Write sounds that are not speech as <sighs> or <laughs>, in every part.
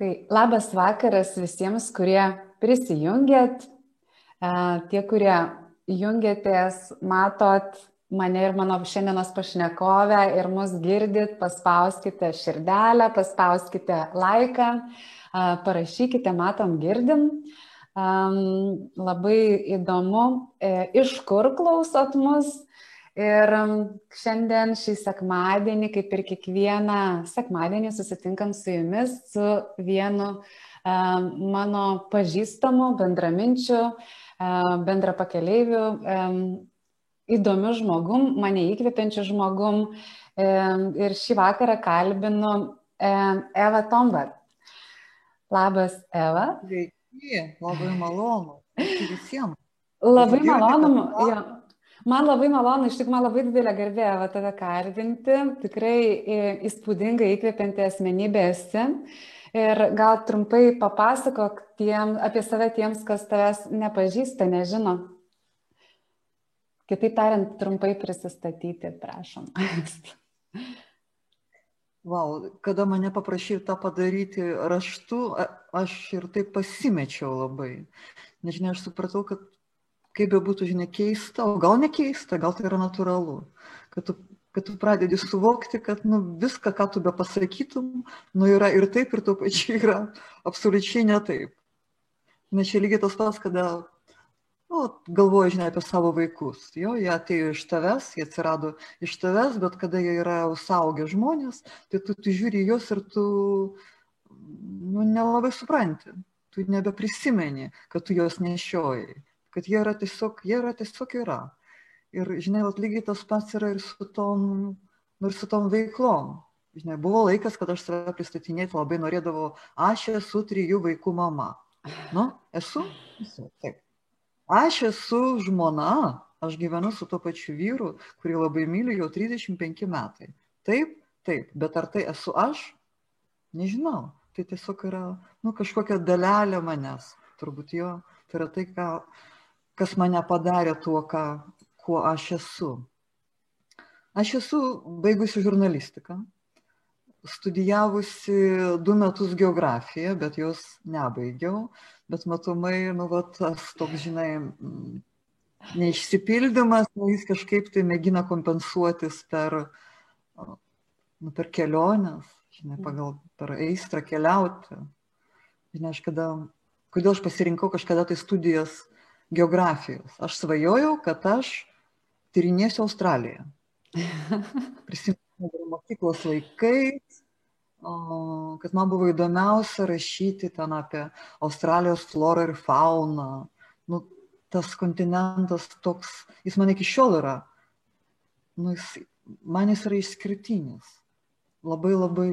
Tai labas vakaras visiems, kurie prisijungėt, tie, kurie jungiatės, matot mane ir mano šiandienos pašnekovę ir mus girdit, paspauskite širdelę, paspauskite laiką, parašykite, matom, girdim. Labai įdomu, e, iš kur klausot mus Ir um, šiandien šį sekmadienį, kaip ir kiekvieną sekmadienį, susitinkam su jumis, su vienu uh, mano pažįstamu, bendraminčiu, uh, bendra pakeleiviu, um, įdomiu žmogum, mane įkvepiančiu žmogum. Um, ir šį vakarą kalbinu um, Eva Tombat. Labas, Eva. Sveiki, labai malonu. Visiems. Labai malonu. Jo. Man labai malonu, iš tikrųjų man labai didelė garbė va, tave kalbinti, tikrai įspūdingai įkvepianti asmenybė esi. Ir gal trumpai papasakok tiem, apie save tiems, kas tavęs nepažįsta, nežino. Kitaip tariant, trumpai prisistatyti, prašom. <laughs> Wow, kada mane paprašė tą padaryti raštu, aš ir taip pasimečiau labai. Nežinau, aš supratau, kad kaip bebūtų, žinai, keista, o gal nekeista, gal tai yra natūralu, kad tu, kad tu pradedi suvokti, kad nu, viską, ką tu be pasakytum, nu, yra ir taip, ir tuo pačiu yra absoliučiai ne taip. Nes čia lygiai tas pats, kada nu, galvoji, žinai, apie savo vaikus. Jo, jie atėjo iš tavęs, jie atsirado iš tavęs, bet kada jie yra suaugę žmonės, tai tu, tu žiūri juos ir tu nu, nelabai supranti. Tu nebeprisimeni, kad tu juos nešiojai kad jie yra tiesiog, jie yra tiesiog yra. Ir, žinai, lygiai tas pats yra ir su tom, nu, ir su tom veiklom. Žinai, buvo laikas, kad aš save pristatinėti labai norėdavau, aš esu trijų vaikų mama. Nu, esu? Esu. Taip. Aš esu žmona, aš gyvenu su tuo pačiu vyru, kurį labai myliu jau 35 metai. Taip, taip, bet ar tai esu aš? Nežinau. Tai tiesiog yra, nu, kažkokia dalelė manęs. Turbūt jo, tai yra tai, ką kas mane padarė tuo, ką, kuo aš esu. Aš esu baigusi žurnalistiką, studijavusi du metus geografiją, bet jos nebaigiau, bet matomai, nu, va, tas toks, žinai, neišsipildymas, nu, jis kažkaip tai mėgina kompensuotis per, nu, per keliones, žinai, pagal per aistrą keliauti. Žinai, aš kada, kodėl aš pasirinkau kažkada tai studijas geografijos. Aš svajojau, kad aš tyrinėsiu Australiją. <laughs> Prisimenu mokyklos laikais, kad man buvo įdomiausia rašyti ten apie Australijos florą ir fauną. Nu, tas kontinentas toks, jis man iki šiol yra, nu, jis, man jis yra išskirtinis. Labai labai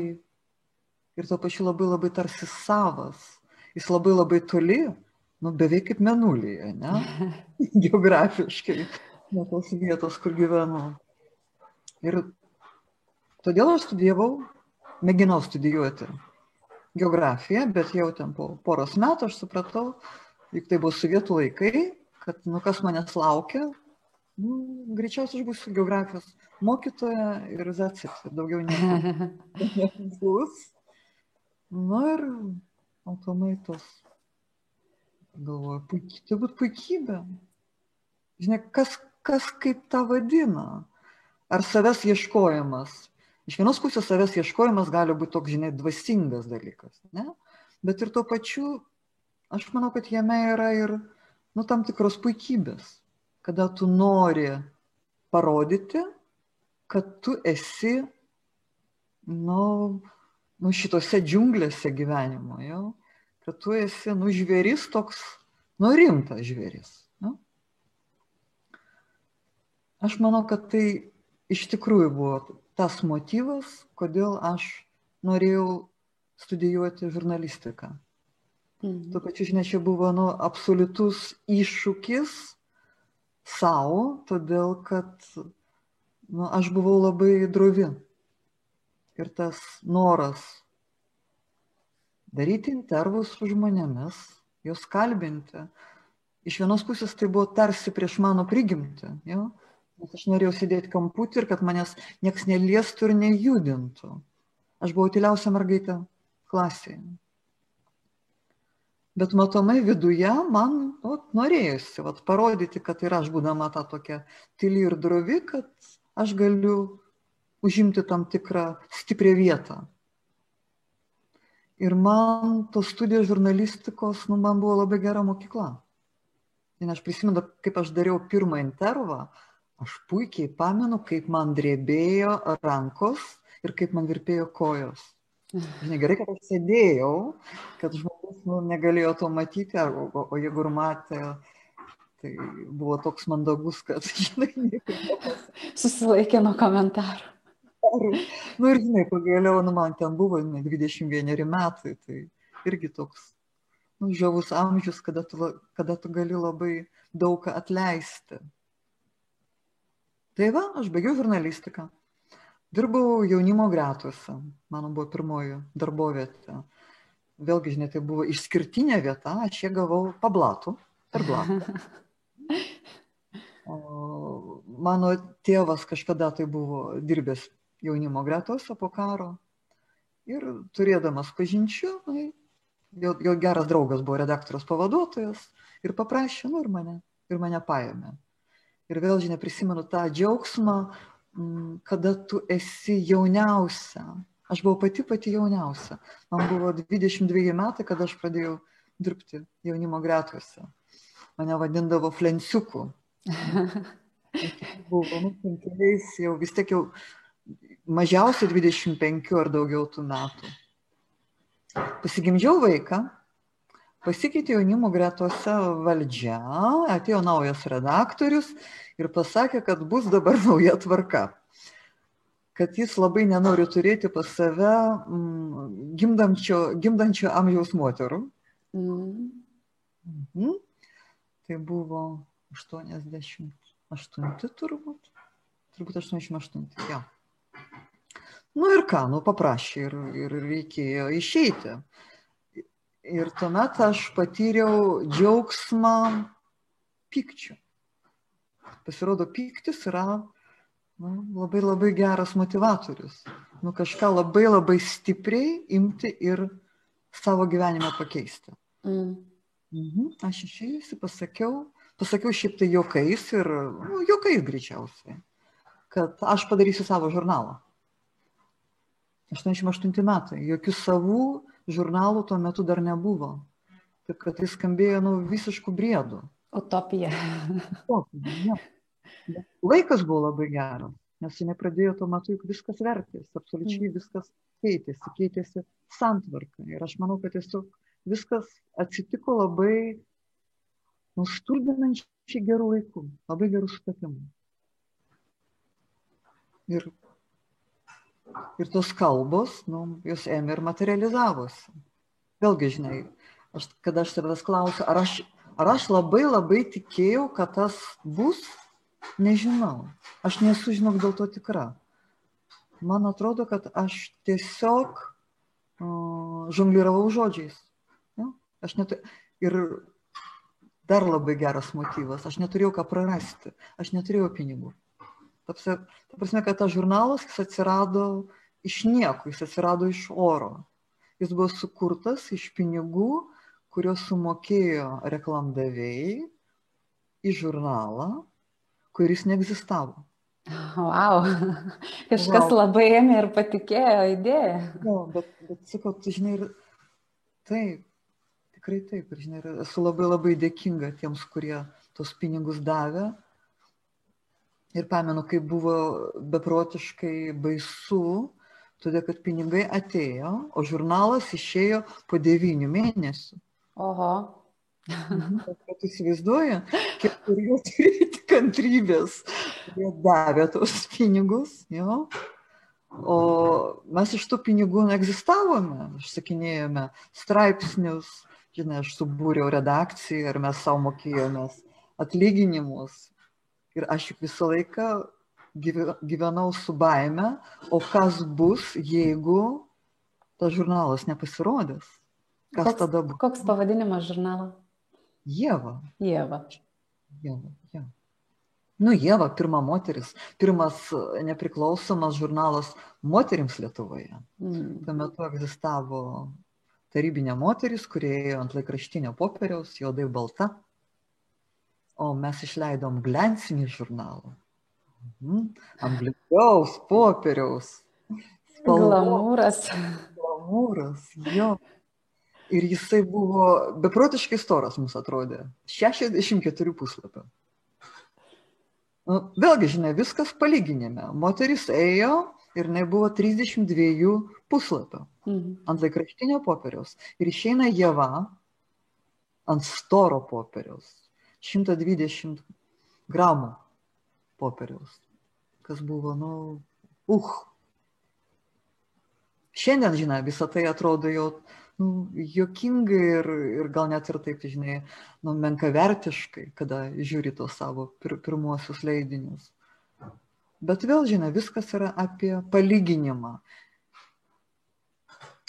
ir tuo pačiu labai labai tarsi savas. Jis labai labai toli, nu, beveik kaip menulyje, ne? <laughs> Geografiškai, nuo tos vietos, kur gyvenu. Ir todėl aš studijavau, mėginau studijuoti geografiją, bet jau ten po poros metų aš supratau, juk tai buvo sovietų laikai, kad, nu, kas manęs laukia, nu, greičiausiai aš būsiu geografijos mokytoja ir zatsit, daugiau nebus. <laughs> Nu ir matomai tos Galvoju, puikiai, turbūt puikybė. Žinai, kas, kas kaip tą vadina? Ar savęs ieškojimas? Iš vienos pusės savęs ieškojimas gali būti toks, žinai, dvasingas dalykas, ne? Bet ir tuo pačiu, aš manau, kad jame yra ir, nu, tam tikros puikybės, kada tu nori parodyti, kad tu esi, nu, nu šitose džiunglėse gyvenimo, jau kad tu esi, nu, žvėris toks, nu, rimtas žvėris. Nu. Aš manau, kad tai iš tikrųjų buvo tas motyvas, kodėl aš norėjau studijuoti žurnalistiką. Mhm. Tuo pačiu, žinai, čia buvo nu, absoliutus iššūkis savo, todėl kad nu, aš buvau labai drovi. Ir tas noras daryti intervus su žmonėmis, juos kalbinti. Iš vienos pusės tai buvo tarsi prieš mano prigimtį, jo? nes aš norėjau sėdėti kamputį ir kad manęs nieks neliestų ir nejudintų. Aš buvau tyliausia mergaitė klasėje. bet matomai viduje man nu, norėjusi vat, parodyti, kad ir aš būdama tą tokią tyli ir drovi, kad aš galiu užimti tam tikrą stiprią vietą. Ir man tos studijos žurnalistikos, nu, man buvo labai gera mokykla. Ir aš prisimenu, kaip aš dariau pirmą intervą, aš puikiai pamenu, kaip man drebėjo rankos ir kaip man virpėjo kojos. Žinai, gerai, kad aš sėdėjau, kad žmogus nu, negalėjo to matyti, o, o, o jeigu ir matė, tai buvo toks mandagus, kad, <laughs> žinai, nieko. Susilaikė nuo komentarų. <laughs> Nu ir, žinai, pagaliau, nu, man ten buvo, žinai, 21 metai, tai irgi toks, nu, žavus amžius, kada tu, kada tu gali labai daug atleisti. Tai va, aš baigiau žurnalistiką. Dirbau jaunimo gretuose, mano buvo pirmoji darbovietė. Vėlgi, žinai, tai buvo išskirtinė vieta, aš ją gavau pablatų, per blatą. <laughs> O mano tėvas kažkada tai buvo dirbęs jaunimo gretose po karo ir turėdamas pažinčių, na, jo, jo geras draugas buvo redaktorius pavaduotojas ir paprašė, nu ir mane, ir mane paėmė. Ir vėl, žinai, prisimenu tą džiaugsmą, Mm, kada tu esi jauniausia. Aš buvau pati pati jauniausia. Man buvo 22 metai, kada aš pradėjau dirbti jaunimo gretuose. Mane vadindavo flensiuku. <laughs> Buvo, nu, penkeliais jau vis tiek jau mažiausiai 25 ar daugiau tų metų. Pasigimdžiau vaiką, pasikeitė jaunimo gretose valdžia, atėjo naujas redaktorius ir pasakė, kad bus dabar nauja tvarka. Kad jis labai nenori turėti pas save mm, gimdančio, gimdančio amžiaus moterų. Mm. Mhm. Tai buvo 88 turbūt. Turbūt 88, jo. Nu ir ką, nu paprašė ir, ir reikėjo išeiti. Ir tuomet aš patyriau džiaugsmą pykčių pasirodo pyktis yra nu, labai labai geras motivatorius. Nu, kažką labai labai stipriai imti ir savo gyvenimą pakeisti. Mm. Mhm. Aš išėjusi pasakiau, pasakiau šiaip tai juokais ir, nu, juokais greičiausiai, kad aš padarysiu savo žurnalą. 88 metai, jokių savų žurnalų tuo metu dar nebuvo. Taip kad jis skambėjo nu, visiškų briedų. Utopija. Utopija, ne. Laikas buvo labai geras, nes jinai pradėjo tuo metu juk viskas vertės, absoliučiai mm. viskas keitėsi, keitėsi santvarka. Ir aš manau, kad tiesiog viskas atsitiko labai nustulbinančiai gerų laikų, labai gerų sutapimų. Ir, ir tos kalbos, nu, jos ėmė ir materializavosi. Vėlgi, žinai, aš, kada aš savęs klausiu, ar aš, ar aš labai labai tikėjau, kad tas bus, Nežinau. Aš nesu, žinok, dėl to tikra. Man atrodo, kad aš tiesiog uh, žongliravau žodžiais. Ja? Aš net... Ir dar labai geras motyvas. Aš neturėjau ką prarasti. Aš neturėjau pinigų. Ta prasme, kad tas žurnalas jis atsirado iš nieko, jis atsirado iš oro. Jis buvo sukurtas iš pinigų, kuriuos sumokėjo reklamdaviai į žurnalą kuris neegzistavo. Wow, <laughs> kažkas wow. labai ėmė ir patikėjo idėją. No, bet, bet sakau, tu žinai, ir taip, tikrai taip, ir žinai, ir esu labai labai dėkinga tiems, kurie tos pinigus davė. Ir pamenu, kaip buvo beprotiškai baisu, todėl kad pinigai atėjo, o žurnalas išėjo po devynių mėnesių. Oho. Mhm. Kad įsivaizduoja, kiek turėjo <laughs> turėti kantrybės, kurie davė tos pinigus, jo. O mes iš tų pinigų neegzistavome, išsakinėjome straipsnius, žinai, aš subūriau redakciją ir mes savo mokėjomės atlyginimus. Ir aš juk visą laiką gyvenau su baime, o kas bus, jeigu tas žurnalas nepasirodys. Kas koks, tada bus? Koks pavadinimas žurnalo? Jėva. Jėva. Jėva, ja. Nu, Jėva, pirma moteris, pirmas nepriklausomas žurnalas moterims Lietuvoje. Mm. Tuo metu egzistavo tarybinė moteris, kurie ėjo ant laikraštinio popieriaus, juodai balta, o mes išleidom glensinį žurnalą. Mhm. Ant blinkiaus popieriaus. Glamūras. Glamūras, jo. Ir jisai buvo beprotiškai storas, mums atrodė. 64 puslapio. Nu, vėlgi, žinia, viskas palyginime. Moteris ėjo ir jinai buvo 32 puslapio mhm. ant laikraštinio popieriaus. Ir išeina Jėva ant storo popieriaus. 120 gramų popieriaus. Kas buvo, nu, uh. Šiandien, žinai, visą tai atrodo jau nu, jokingai ir, ir gal net ir taip, žinai, nu, menkavertiškai, kada žiūri tos savo pir, pirmuosius leidinius. Bet vėl, žinai, viskas yra apie palyginimą.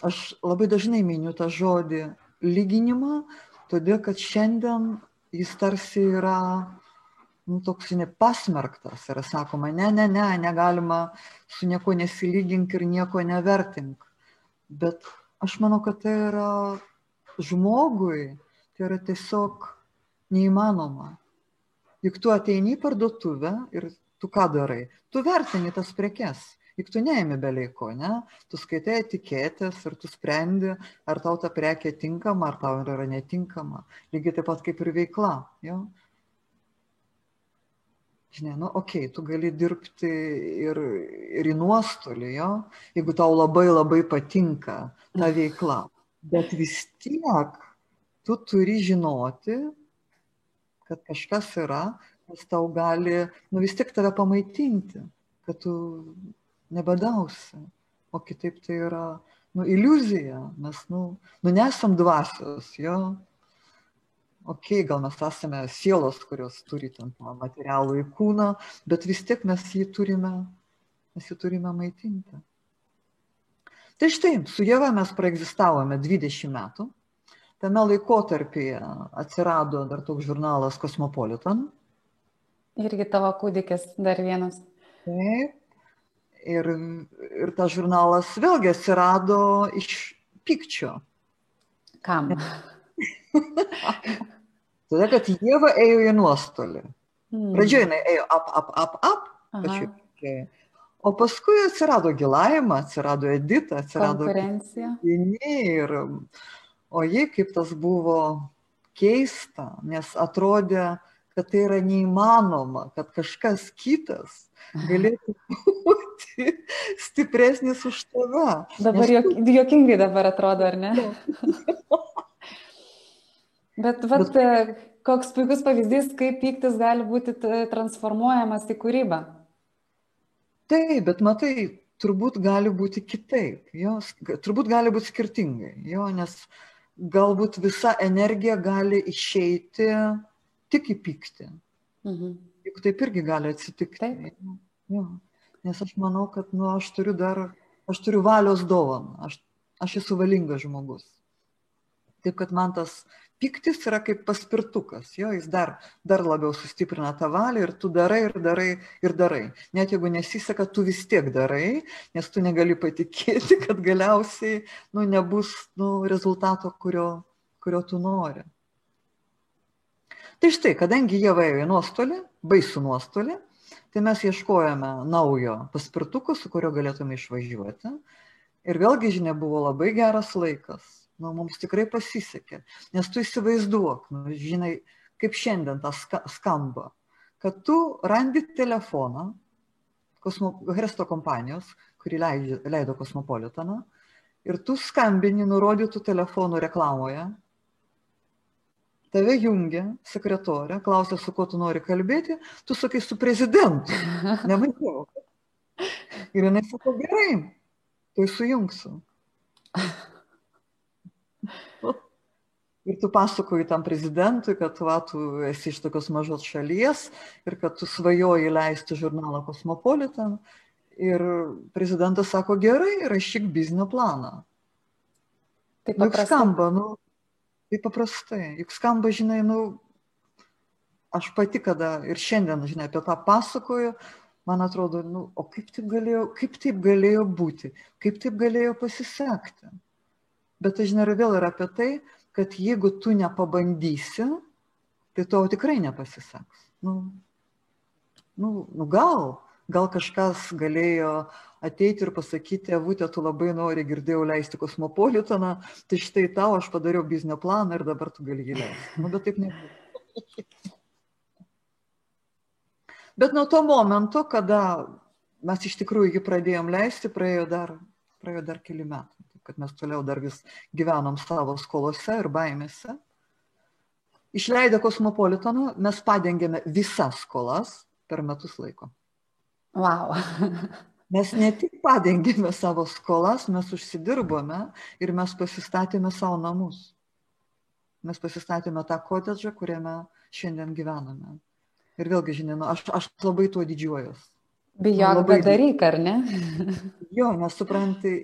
Aš labai dažnai miniu tą žodį lyginimą, todėl kad šiandien jis tarsi yra nu, toks nepasmerktas. Yra sakoma, ne, ne, ne, negalima su nieko nesilygink ir nieko nevertink. Bet aš manau, kad tai yra žmogui, tai yra tiesiog neįmanoma. Juk tu ateini į parduotuvę ir tu ką darai? Tu vertini tas prekes. Juk tu neėmi beleiko, ne? Tu skaitai etiketės ir tu sprendi, ar tau ta prekė tinkama, ar tau yra netinkama. Lygiai taip pat kaip ir veikla. Jo? Žinai, nu, okei, okay, tu gali dirbti ir, ir į nuostolį, jo, jeigu tau labai labai patinka ta veikla. Bet vis tiek tu turi žinoti, kad kažkas yra, kas tau gali, nu vis tiek tave pamaitinti, kad tu nebadausi. O kitaip tai yra, nu, iliuzija, mes, nu, nu nesam dvasios, jo. Ok, gal mes esame sielos, kurios turi ten tą materialų į kūną, bet vis tiek mes jį turime, mes jį turime maitinti. Tai štai, su Jėva mes praegzistavome 20 metų. Tame laikotarpyje atsirado dar toks žurnalas Cosmopolitan, Irgi tavo kūdikis dar vienas. Taip. Ir, ir tas žurnalas vėlgi atsirado iš pykčio. Kam? <laughs> Todėl, kad Jėva ėjo į nuostolį. Hmm. Pradžioje jinai ėjo ap, ap, ap, ap, pačiu. O paskui atsirado Gilaima, atsirado Edita, atsirado konkurencija. Ir, o jie kaip tas buvo keista, nes atrodė, kad tai yra neįmanoma, kad kažkas kitas galėtų būti stipresnis už tave. Dabar Nes... juokingai dabar atrodo, ar ne? <laughs> Bet, vat, Bet koks puikus pavyzdys, kaip pyktis gali būti transformuojamas į kūrybą. Taip, bet matai, turbūt gali būti kitaip, jos, turbūt gali būti skirtingai, jo, nes galbūt visa energija gali išeiti tik į pyktį. Mhm. Juk taip irgi gali atsitikti. Taip. Ja. Nes aš manau, kad nu, aš turiu dar, aš turiu valios dovaną, aš, aš esu valingas žmogus. Taip kad man tas piktis yra kaip paspirtukas, jo, jis dar, dar labiau sustiprina tą valią ir tu darai ir darai ir darai. Net jeigu nesiseka, tu vis tiek darai, nes tu negali patikėti, <laughs> kad galiausiai nu, nebus nu, rezultato, kurio, kurio tu nori. Tai štai, kadangi jie vaėjo į nuostolį, baisų nuostolį, tai mes ieškojame naujo paspirtuko, su kuriuo galėtume išvažiuoti. Ir vėlgi, žinia, buvo labai geras laikas. Nu, mums tikrai pasisekė. Nes tu įsivaizduok, nu, žinai, kaip šiandien tas skamba, kad tu randi telefoną kosmo, Heresto kompanijos, kuri leidžia, leido Kosmopolitaną, ir tu skambini nurodytų telefonų reklamoje tave jungia sekretorė, klausia, su kuo tu nori kalbėti, tu sakai su prezidentu. <laughs> Nemačiau. Ir jinai sako, gerai, tai sujungsiu. Ir tu pasakoji tam prezidentui, kad va, tu esi iš tokios mažos šalies ir kad tu svajoji leisti žurnalą Cosmopolitan. Ir prezidentas sako, gerai, rašyk biznio planą. Taip nu, skamba, nu, Tai paprastai, juk skamba, žinai, nu, aš pati, kada ir šiandien, žinai, apie tą pasakoju, man atrodo, nu, o kaip taip galėjo, kaip taip galėjo būti, kaip taip galėjo pasisekti. Bet tai žinai, vėl yra apie tai, kad jeigu tu nepabandysi, tai tau tikrai nepasiseks. Nu, nu, nu gal, gal kažkas galėjo ateiti ir pasakyti, avutė, tu labai nori, girdėjau leisti kosmopolitaną, tai štai tau aš padariau biznio planą ir dabar tu gali jį leisti. Nu, bet taip nebuvo. Bet nuo to momento, kada mes iš tikrųjų jį pradėjom leisti, praėjo dar, praėjo dar keli metai kad mes toliau dar vis gyvenom savo skolose ir baimėse. Išleidę kosmopolitaną mes padengėme visas skolas per metus laiko. Wow. mes ne tik padengėme savo skolas, mes užsidirbome ir mes pasistatėme savo namus. Mes pasistatėme tą kotedžą, kuriame šiandien gyvename. Ir vėlgi, žinai, nu, aš, aš labai tuo didžiuojuosi. Bijok, bet daryk, ar ne? jo, nes supranti,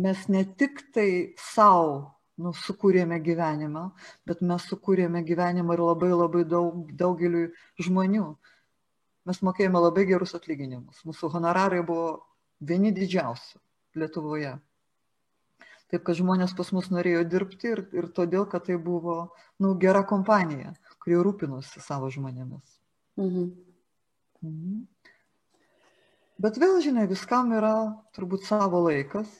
mes ne tik tai savo nu, sukūrėme gyvenimą, bet mes sukūrėme gyvenimą ir labai labai daug, daugeliu žmonių. Mes mokėjome labai gerus atlyginimus. Mūsų honorarai buvo vieni didžiausių Lietuvoje. Taip, kad žmonės pas mus norėjo dirbti ir, ir todėl, kad tai buvo nu, gera kompanija, kurie rūpinosi savo žmonėmis. Mhm. Mhm. Bet vėl, žinai, viskam yra turbūt savo laikas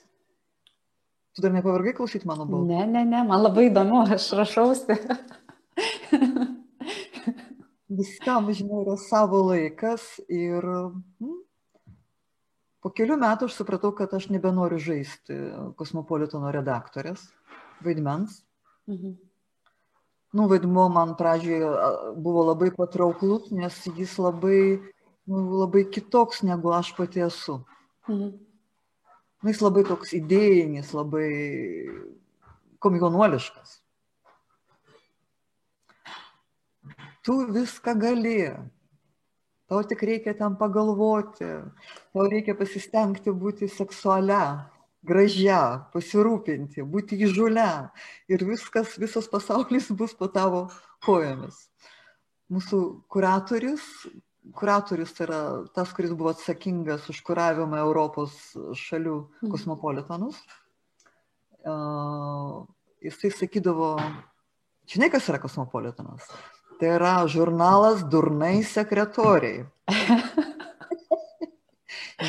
Tu dar nepavargai klausyti mano balso? Ne, ne, ne, man labai įdomu, aš rašausi. <laughs> Viskam, žinai, yra savo laikas ir hm, po kelių metų aš supratau, kad aš nebenoriu žaisti kosmopolitono redaktorės vaidmens. Mhm. Nu, vaidmuo man pradžioje buvo labai patrauklus, nes jis labai, nu, labai kitoks negu aš pati esu. Mhm. Nu, jis labai toks idėjinis, labai komikonuoliškas. Tu viską gali. Tau tik reikia ten pagalvoti, tau reikia pasistengti būti seksualia, gražia, pasirūpinti, būti įžulę ir viskas, visas pasaulis bus po tavo kojomis. Mūsų kuratorius kuratorius yra tas, kuris buvo atsakingas už kuravimą Europos šalių mhm. kosmopolitanus. Uh, jisai sakydavo, žinai, kas yra kosmopolitanas? Tai yra žurnalas Durnai sekretoriai.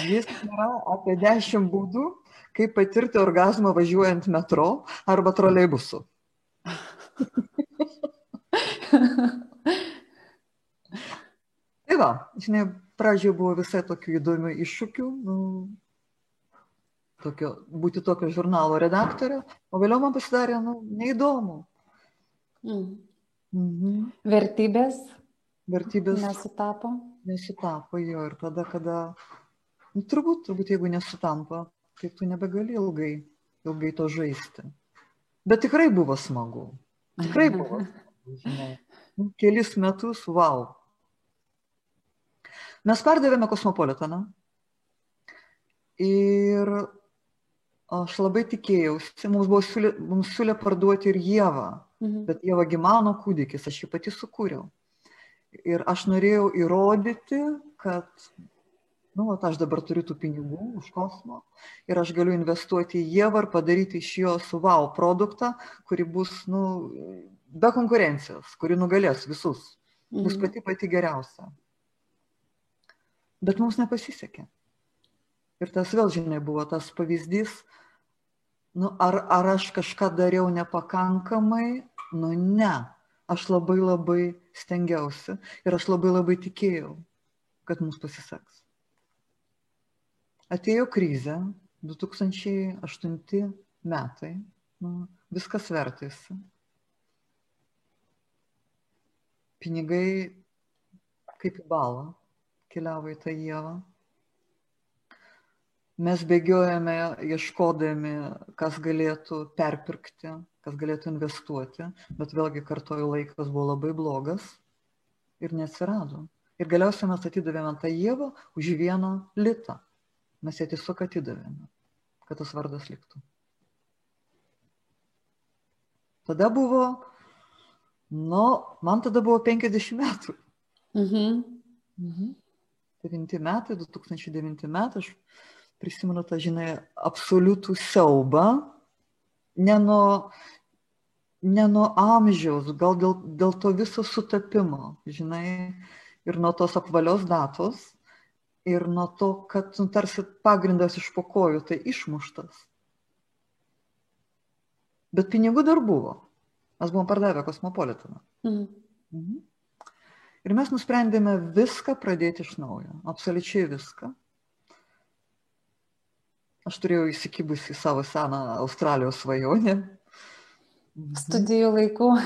Jis yra apie dešimt būdų, kaip patirti orgasmą važiuojant metro arba troleibusu. Tai va, žinai, pradžioje buvo visai tokių įdomių iššūkių, nu, tokio, būti tokio žurnalo redaktorė, o vėliau man pasidarė nu, neįdomu. Mm. Mhm. Vertybės? Vertybės. Nesutapo? Nesutapo jo ir tada, kada, nu, turbūt, turbūt jeigu nesutampa, tai tu nebegali ilgai, ilgai to žaisti. Bet tikrai buvo smagu. Tikrai <laughs> buvo. Žinai. Nu, kelis metus, wow, Mes pardavėme kosmopolitaną ir aš labai tikėjausi, mums buvo siūlė, mums siūlė parduoti ir Jėvą, mhm. bet Jėva mano kūdikis, aš jį pati sukūriau. Ir aš norėjau įrodyti, kad, nu, vat, aš dabar turiu tų pinigų už kosmo ir aš galiu investuoti į Jėvą ir padaryti iš jos wow produktą, kuri bus, nu, be konkurencijos, kuri nugalės visus, bus mhm. pati pati geriausia. Bet mums nepasisekė. Ir tas vėl, žinai, buvo tas pavyzdys, nu, ar, ar aš kažką dariau nepakankamai, nu ne, aš labai labai stengiausi ir aš labai labai tikėjau, kad mums pasiseks. Atėjo krizė, 2008 metai, nu, viskas vertėsi. Pinigai kaip balą keliavo į tą Jėvą. Mes bėgiojame ieškodami, kas galėtų perpirkti, kas galėtų investuoti, bet vėlgi kartoju laikas buvo labai blogas ir neatsirado. Ir galiausiai mes atidavėme tą Jėvą už vieną litą. Mes ją tiesiog atidavėme, kad tas vardas liktų. Tada buvo, nu, man tada buvo 50 metų. Mhm. Mhm. 2009 metai, 2009 metai, aš prisimenu tą, žinai, absoliutų siaubą ne nuo, ne nuo amžiaus, gal dėl, dėl to viso sutapimo, žinai, ir nuo tos apvalios datos, ir nuo to, kad nu, tarsi pagrindas iš pokojų tai išmuštas. Bet pinigų dar buvo. Mes buvom pardavę kosmopolitaną. Mhm. Mhm. Ir mes nusprendėme viską pradėti iš naujo. Absoliučiai viską. Aš turėjau įsikibusi į savo seną Australijos svajonę. Mhm. Studijų laikų. <laughs>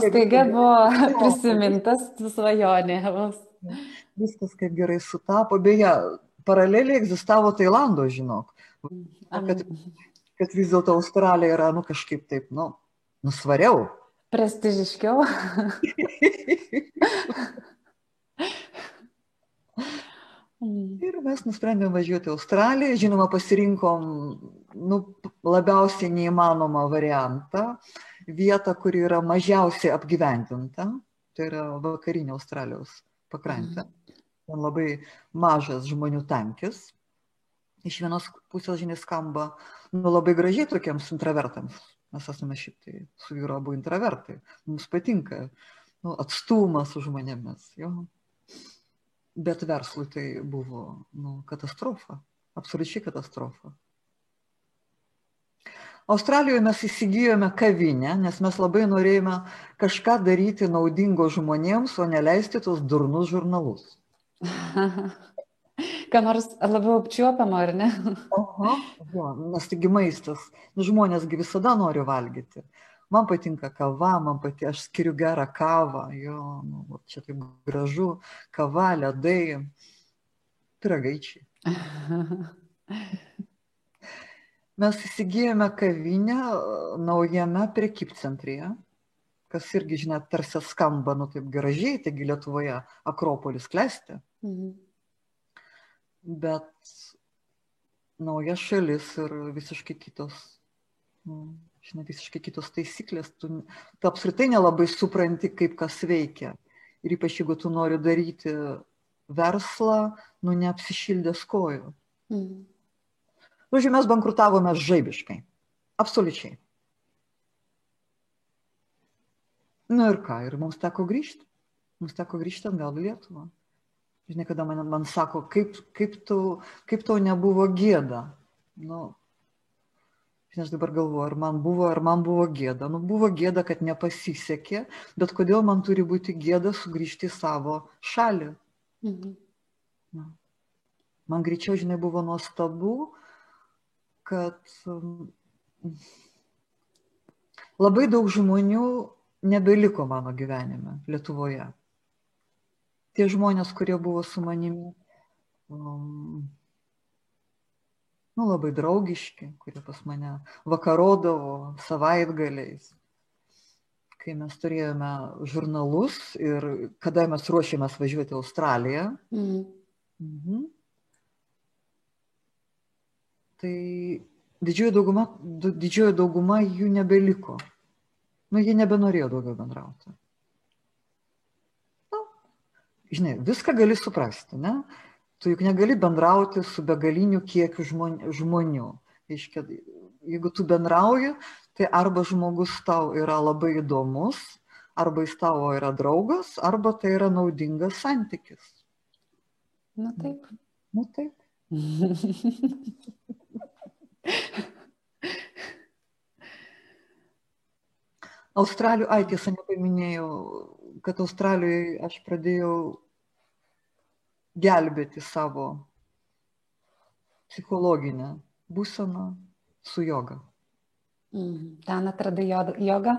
Staiga buvo <laughs> prisimintas svajonė. Viskas kaip gerai sutapo. Beje, paraleliai egzistavo Tailando, žinok. Kad, kad vis dėlto Australija yra, nu, kažkaip taip, nu, nusvariau. Prestižiškiau. <laughs> Ir mes nusprendėm važiuoti į Australiją, žinoma, pasirinkom nu, labiausiai neįmanomą variantą, vietą, kuri yra mažiausiai apgyvendinta, tai yra vakarinė Australijos pakrantė. Ten labai mažas žmonių tankis. Iš vienos pusės, žinai, skamba nu, labai gražiai tokiems intravertams, mes esame šiaip tai su vyru abu intravertai, mums patinka nu, atstumas su žmonėmis. Jo. Bet verslui tai buvo nu, katastrofa, absoliučiai katastrofa. Australijoje mes įsigijome kavinę, nes mes labai norėjome kažką daryti naudingo žmonėms, o neleisti tos durnus žurnalus. <laughs> ką nors labiau apčiuopiamo, ar ne? Aha, jo, nes taigi maistas, nu, žmonėsgi visada nori valgyti. Man patinka kava, man pati, aš skiriu gerą kavą, jo, nu, čia taip gražu, kava, ledai, piragaičiai. <laughs> Mes įsigijome kavinę naujame prekybcentryje, kas irgi, žinot, tarsi skamba, nu taip gražiai, taigi Lietuvoje Akropolis klesti. Mhm bet nauja šalis ir visiškai kitos, nu, žinai, visiškai kitos taisyklės, tu, tu apskritai nelabai supranti, kaip kas veikia. Ir ypač jeigu tu nori daryti verslą, nu neapsišildęs kojų. Mm. Žodžiu, mes bankrutavome žaibiškai. Absoliučiai. Na nu ir ką, ir mums teko grįžti. Mums teko grįžti atgal į Lietuvą. Žinai, kada man, man sako, kaip, kaip, tau, kaip tau nebuvo gėda. Nu, žinai, aš dabar galvoju, ar man buvo, ar man buvo gėda. Nu, buvo gėda, kad nepasisekė, bet kodėl man turi būti gėda sugrįžti į savo šalį. Mhm. Na. Man greičiau, žinai, buvo nuostabu, kad um, labai daug žmonių nebeliko mano gyvenime Lietuvoje tie žmonės, kurie buvo su manimi, um, nu, labai draugiški, kurie pas mane vakarodavo savaitgaliais, kai mes turėjome žurnalus ir kada mes ruošėmės važiuoti į Australiją. Mhm. Mhm. Tai didžioji dauguma, didžioji dauguma jų nebeliko. Nu, jie nebenorėjo daugiau bendrauti žinai, viską gali suprasti, ne? Tu juk negali bendrauti su begaliniu kiekiu žmonių. Iškia, jeigu tu bendrauji, tai arba žmogus tau yra labai įdomus, arba jis tavo yra draugas, arba tai yra naudingas santykis. Na taip. Na taip. <laughs> Australijų, ai tiesa, nepaminėjau, kad Australijoje aš pradėjau gelbėti savo psichologinę būseną su joga. Mm, ten atradai jogą?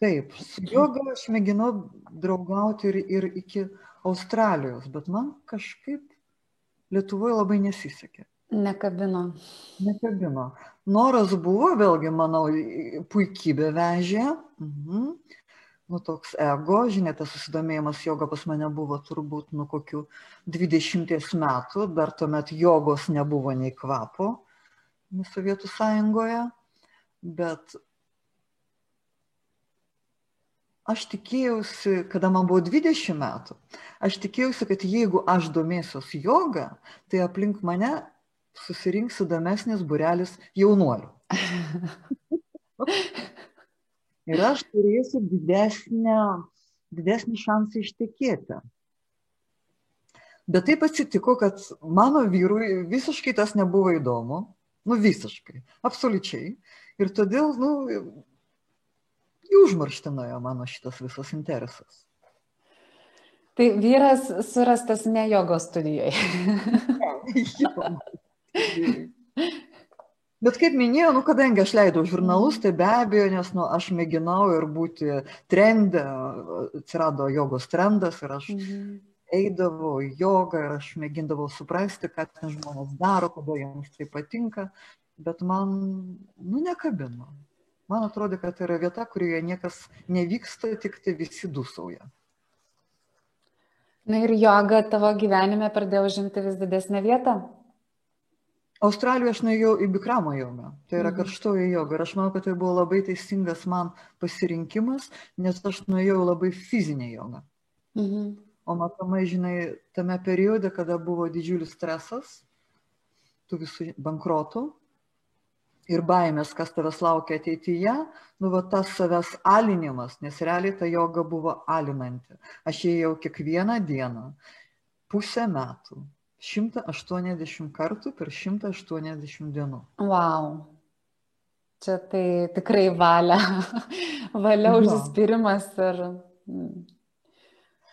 Taip, su joga aš mėginau draugauti ir, ir iki Australijos, bet man kažkaip Lietuvoje labai nesisekė. Nekabino. Nekabino. Noras buvo, vėlgi, manau, puikybė vežė. Mhm nu toks ego, žinai, tas susidomėjimas joga pas mane buvo turbūt nuo kokių 20 metų, dar tuomet jogos nebuvo nei kvapo Sovietų sąjungoje, bet aš tikėjausi, kada man buvo 20 metų, aš tikėjausi, kad jeigu aš domėsiuos jogą, tai aplink mane susirinks įdomesnis burelis jaunuolių. <laughs> Ir aš turėsiu didesnę, didesnį šansą ištekėti. Bet taip atsitiko, kad mano vyrui visiškai tas nebuvo įdomu. Nu visiškai, absoliučiai. Ir todėl, nu, nuėjo mano šitas visas interesas. Tai vyras surastas ne jogos studijoje. <laughs> Bet kaip minėjau, nu, kadangi aš leidau žurnalus, tai be abejo, nes nu, aš mėginau ir būti trendė, atsirado jogos trendas ir aš mhm. eidavau į jogą ir aš mėgindavau suprasti, ką ten žmonės daro, kodėl jiems tai patinka, bet man, nu, nekabino. Man atrodo, kad tai yra vieta, kurioje niekas nevyksta, tik tai visi dusauja. Na ir joga tavo gyvenime pradėjo užimti vis didesnę vietą? Australijoje aš nuėjau į Bikramo jogą, tai yra mhm. karštoji joga ir aš manau, kad tai buvo labai teisingas man pasirinkimas, nes aš nuėjau labai fizinę jogą. Mhm. O matomai, žinai, tame periode, kada buvo didžiulis stresas, tų visų bankrotų, ir baimės, kas tavęs laukia ateityje, nu va tas savęs alinimas, nes realiai ta joga buvo alinanti. Aš ėjau kiekvieną dieną, pusę metų, 180 kartų per 180 dienų. Wow. Čia tai tikrai valia, <laughs> valia užsispyrimas ir... Mm.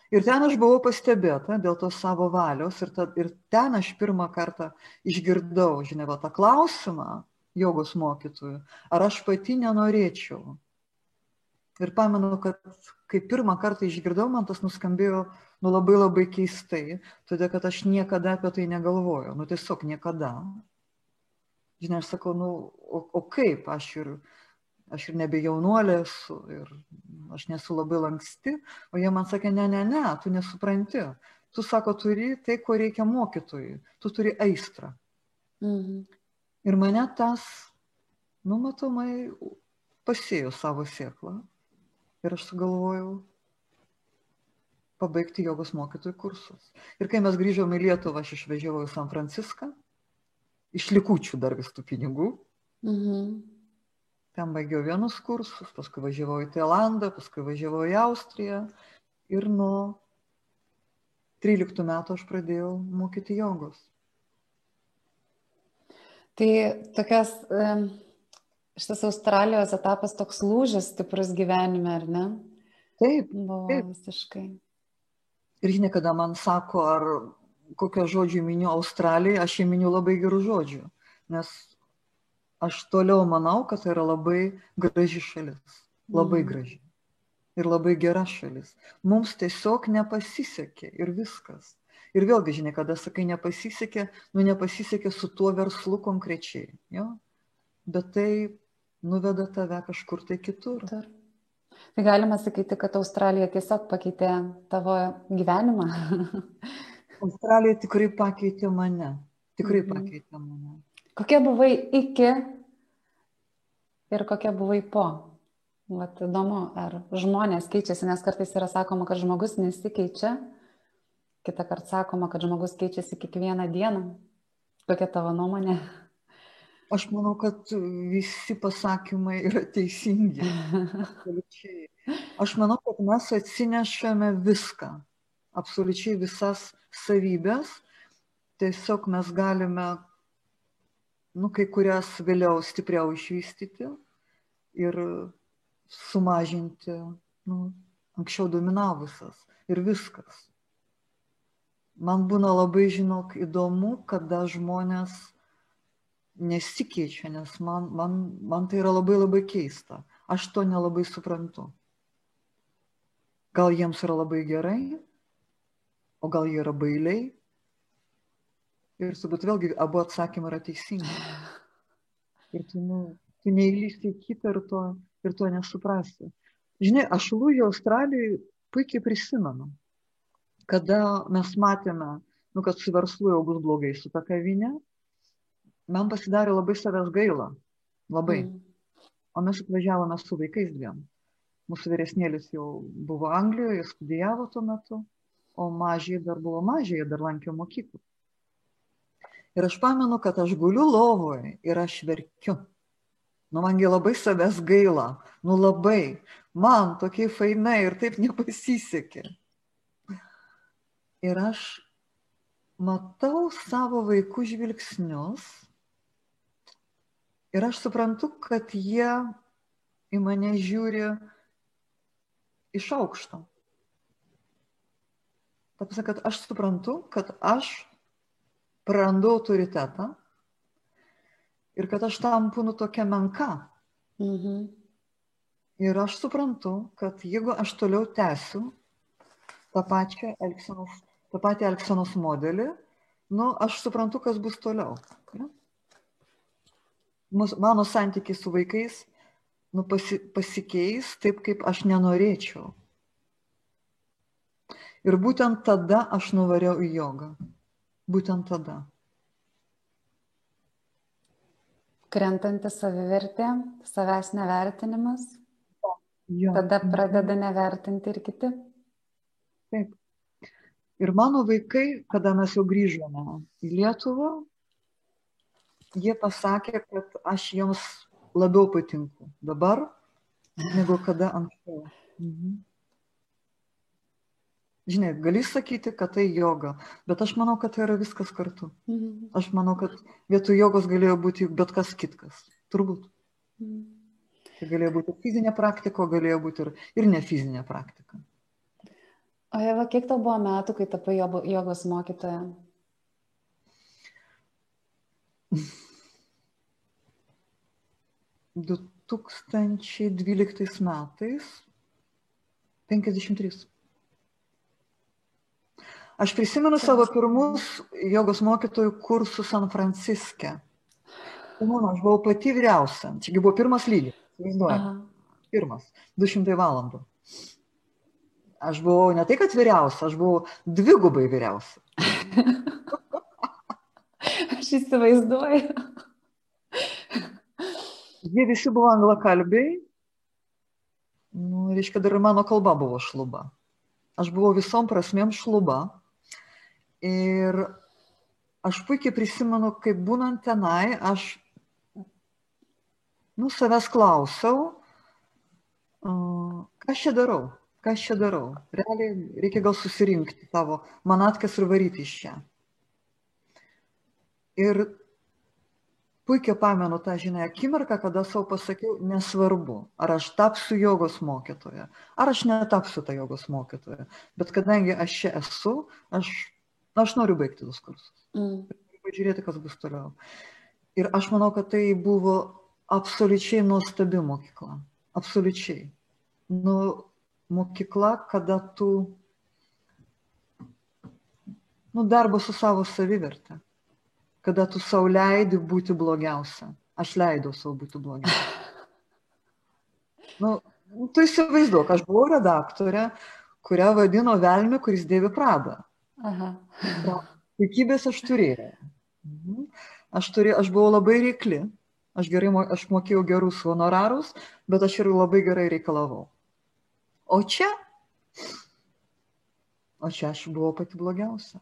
Ir ten aš buvau pastebėta dėl to savo valios ir, ta, ir ten aš pirmą kartą išgirdau, žinai, tą klausimą, jogos mokytojų, ar aš pati nenorėčiau. Ir pamenu, kad kai pirmą kartą išgirdau, man tas nuskambėjo nu, labai labai keistai, todėl kad aš niekada apie tai negalvojau, nu tiesiog niekada. Žinai, aš sakau, nu, o, o kaip aš ir, aš ir nebe jaunuolė esu, ir aš nesu labai lanksti, o jie man sakė, ne, ne, ne, tu nesupranti. Tu sako, turi tai, ko reikia mokytojui, tu turi aistrą. Mhm. Ir mane tas, nu, matomai, pasėjo savo sėklą. Ir aš sugalvojau pabaigti jogos mokytojų kursus. Ir kai mes grįžome į Lietuvą, aš išvežiavau į San Franciską, iš likučių dar vis tų pinigų. Mhm. Ten baigiau vienus kursus, paskui važiavau į Tailandą, paskui važiavau į Austriją ir nuo 13 metų aš pradėjau mokyti jogos. Tai tokias, šitas Australijos etapas toks lūžis stiprus gyvenime, ar ne? Taip. Buvo taip. visiškai. Ir žinai, kada man sako, ar kokią žodžių miniu Australijai, aš jį miniu labai gerų žodžių. Nes aš toliau manau, kad tai yra labai graži šalis. Labai mm. graži. Ir labai gera šalis. Mums tiesiog nepasisekė ir viskas. Ir vėlgi, žinai, kada sakai nepasisekė, nu nepasisekė su tuo verslu konkrečiai. Jo? Bet tai nuveda tave kažkur tai kitur. Tur. Tai galima sakyti, kad Australija tiesiog pakeitė tavo gyvenimą. <laughs> Australija tikrai pakeitė mane. Tikrai mhm. pakeitė mane. Kokia buvai iki ir kokia buvai po? Vat įdomu, ar žmonės keičiasi, nes kartais yra sakoma, kad žmogus nesikeičia, Kita kart sakoma, kad žmogus keičiasi kiekvieną dieną. Kokia tavo nuomonė? Aš manau, kad visi pasakymai yra teisingi. Aš manau, kad mes atsinešame viską, absoliučiai visas savybės. Tiesiog mes galime, nu, kai kurias vėliau stipriau išvystyti ir sumažinti, nu, anksčiau dominavusias. Ir viskas man būna labai, žinok, įdomu, kada žmonės nesikeičia, nes man, man, man tai yra labai labai keista. Aš to nelabai suprantu. Gal jiems yra labai gerai, o gal jie yra bailiai. Ir turbūt vėlgi abu atsakymai yra teisingi. Ir tu, nu, tu neįlysti į kitą ir to, ir to nesuprasti. Žinai, aš lūžį Australijai puikiai prisimenu kada mes matėme, nu, kad su verslu jau bus blogai su ta kavinė, man pasidarė labai savęs gaila. Labai. Mm. O mes atvažiavome su vaikais dviem. Mūsų vyresnėlis jau buvo Anglijoje, studijavo tuo metu, o mažiai dar buvo mažiai, dar lankė mokyklą. Ir aš pamenu, kad aš guliu lovoje ir aš verkiu. Nu, mangi labai savęs gaila, nu labai, man tokie fainai ir taip nepasisekė. Ir aš matau savo vaikų žvilgsnius ir aš suprantu, kad jie į mane žiūri iš aukšto. Taip sakant, aš suprantu, kad aš prarandu autoritetą ir kad aš tampu nu tokia menka. Mhm. Ir aš suprantu, kad jeigu aš toliau tęsiu tą pačią elgsenos, tą patį elgsenos modelį, nu, aš suprantu, kas bus toliau. Ja? Mano santykiai su vaikais nu, pasi, pasikeis taip, kaip aš nenorėčiau. Ir būtent tada aš nuvariau į jogą. Būtent tada. Krentanti savivertė, savęs nevertinimas. Jo. Tada pradeda nevertinti ir kiti. Taip. Ir mano vaikai, kada mes jau grįžome į Lietuvą, jie pasakė, kad aš jiems labiau patinku dabar, negu kada anksčiau. Mhm. Žinai, gali sakyti, kad tai joga, bet aš manau, kad tai yra viskas kartu. Mhm. Aš manau, kad vietoj jogos galėjo būti bet kas kitkas. Turbūt. Mhm. Tai galėjo būti fizinė praktika, galėjo būti ir, ir ne fizinė praktika. O Eva, kiek tau buvo metų, kai tapai jogos mokytoja? <laughs> 2012 metais 53. Aš prisimenu savo pirmus jogos mokytojų kursus San Franciske. Mano, aš buvau pati vyriausia. Čiagi buvo pirmas lygis. Pirmas. 200 valandų. Aš buvau ne tai, kad vyriausia, aš buvau dvigubai vyriausia. <laughs> aš įsivaizduoju. Jie visi buvo anglakalbiai. Nu, reiškia, dar ir mano kalba buvo šluba. Aš buvau visom prasmėm šluba. Ir aš puikiai prisimenu, kaip būnant tenai, aš, nu, savęs klausiau, ką aš čia darau, ką aš čia darau. Realiai reikia gal susirinkti tavo manatkas ir varyti iš čia. Ir puikiai pamenu tą, žinai, akimirką, kada savo pasakiau, nesvarbu, ar aš tapsiu jogos mokytoja, ar aš netapsiu tą jogos mokytoją, bet kadangi aš čia esu, aš, aš noriu baigti tos kursus. Mm. Pažiūrėti, kas bus toliau. Ir aš manau, kad tai buvo absoliučiai nuostabi mokykla. Absoliučiai. Nu, mokykla, kada tu, nu, darbas su savo savivertė kada tu savo leidi būti blogiausia. Aš leidau savo būti blogiausia. Nu, tu įsivaizduok, aš buvau redaktorė, kurią vadino Velmi, kuris dėvi Pradą. Puikybės aš turėjau. Mhm. Aš, turėjau, aš buvau labai reikli, aš, gerai, aš mokėjau gerus honorarus, bet aš ir labai gerai reikalavau. O čia, o čia aš buvau pati blogiausia.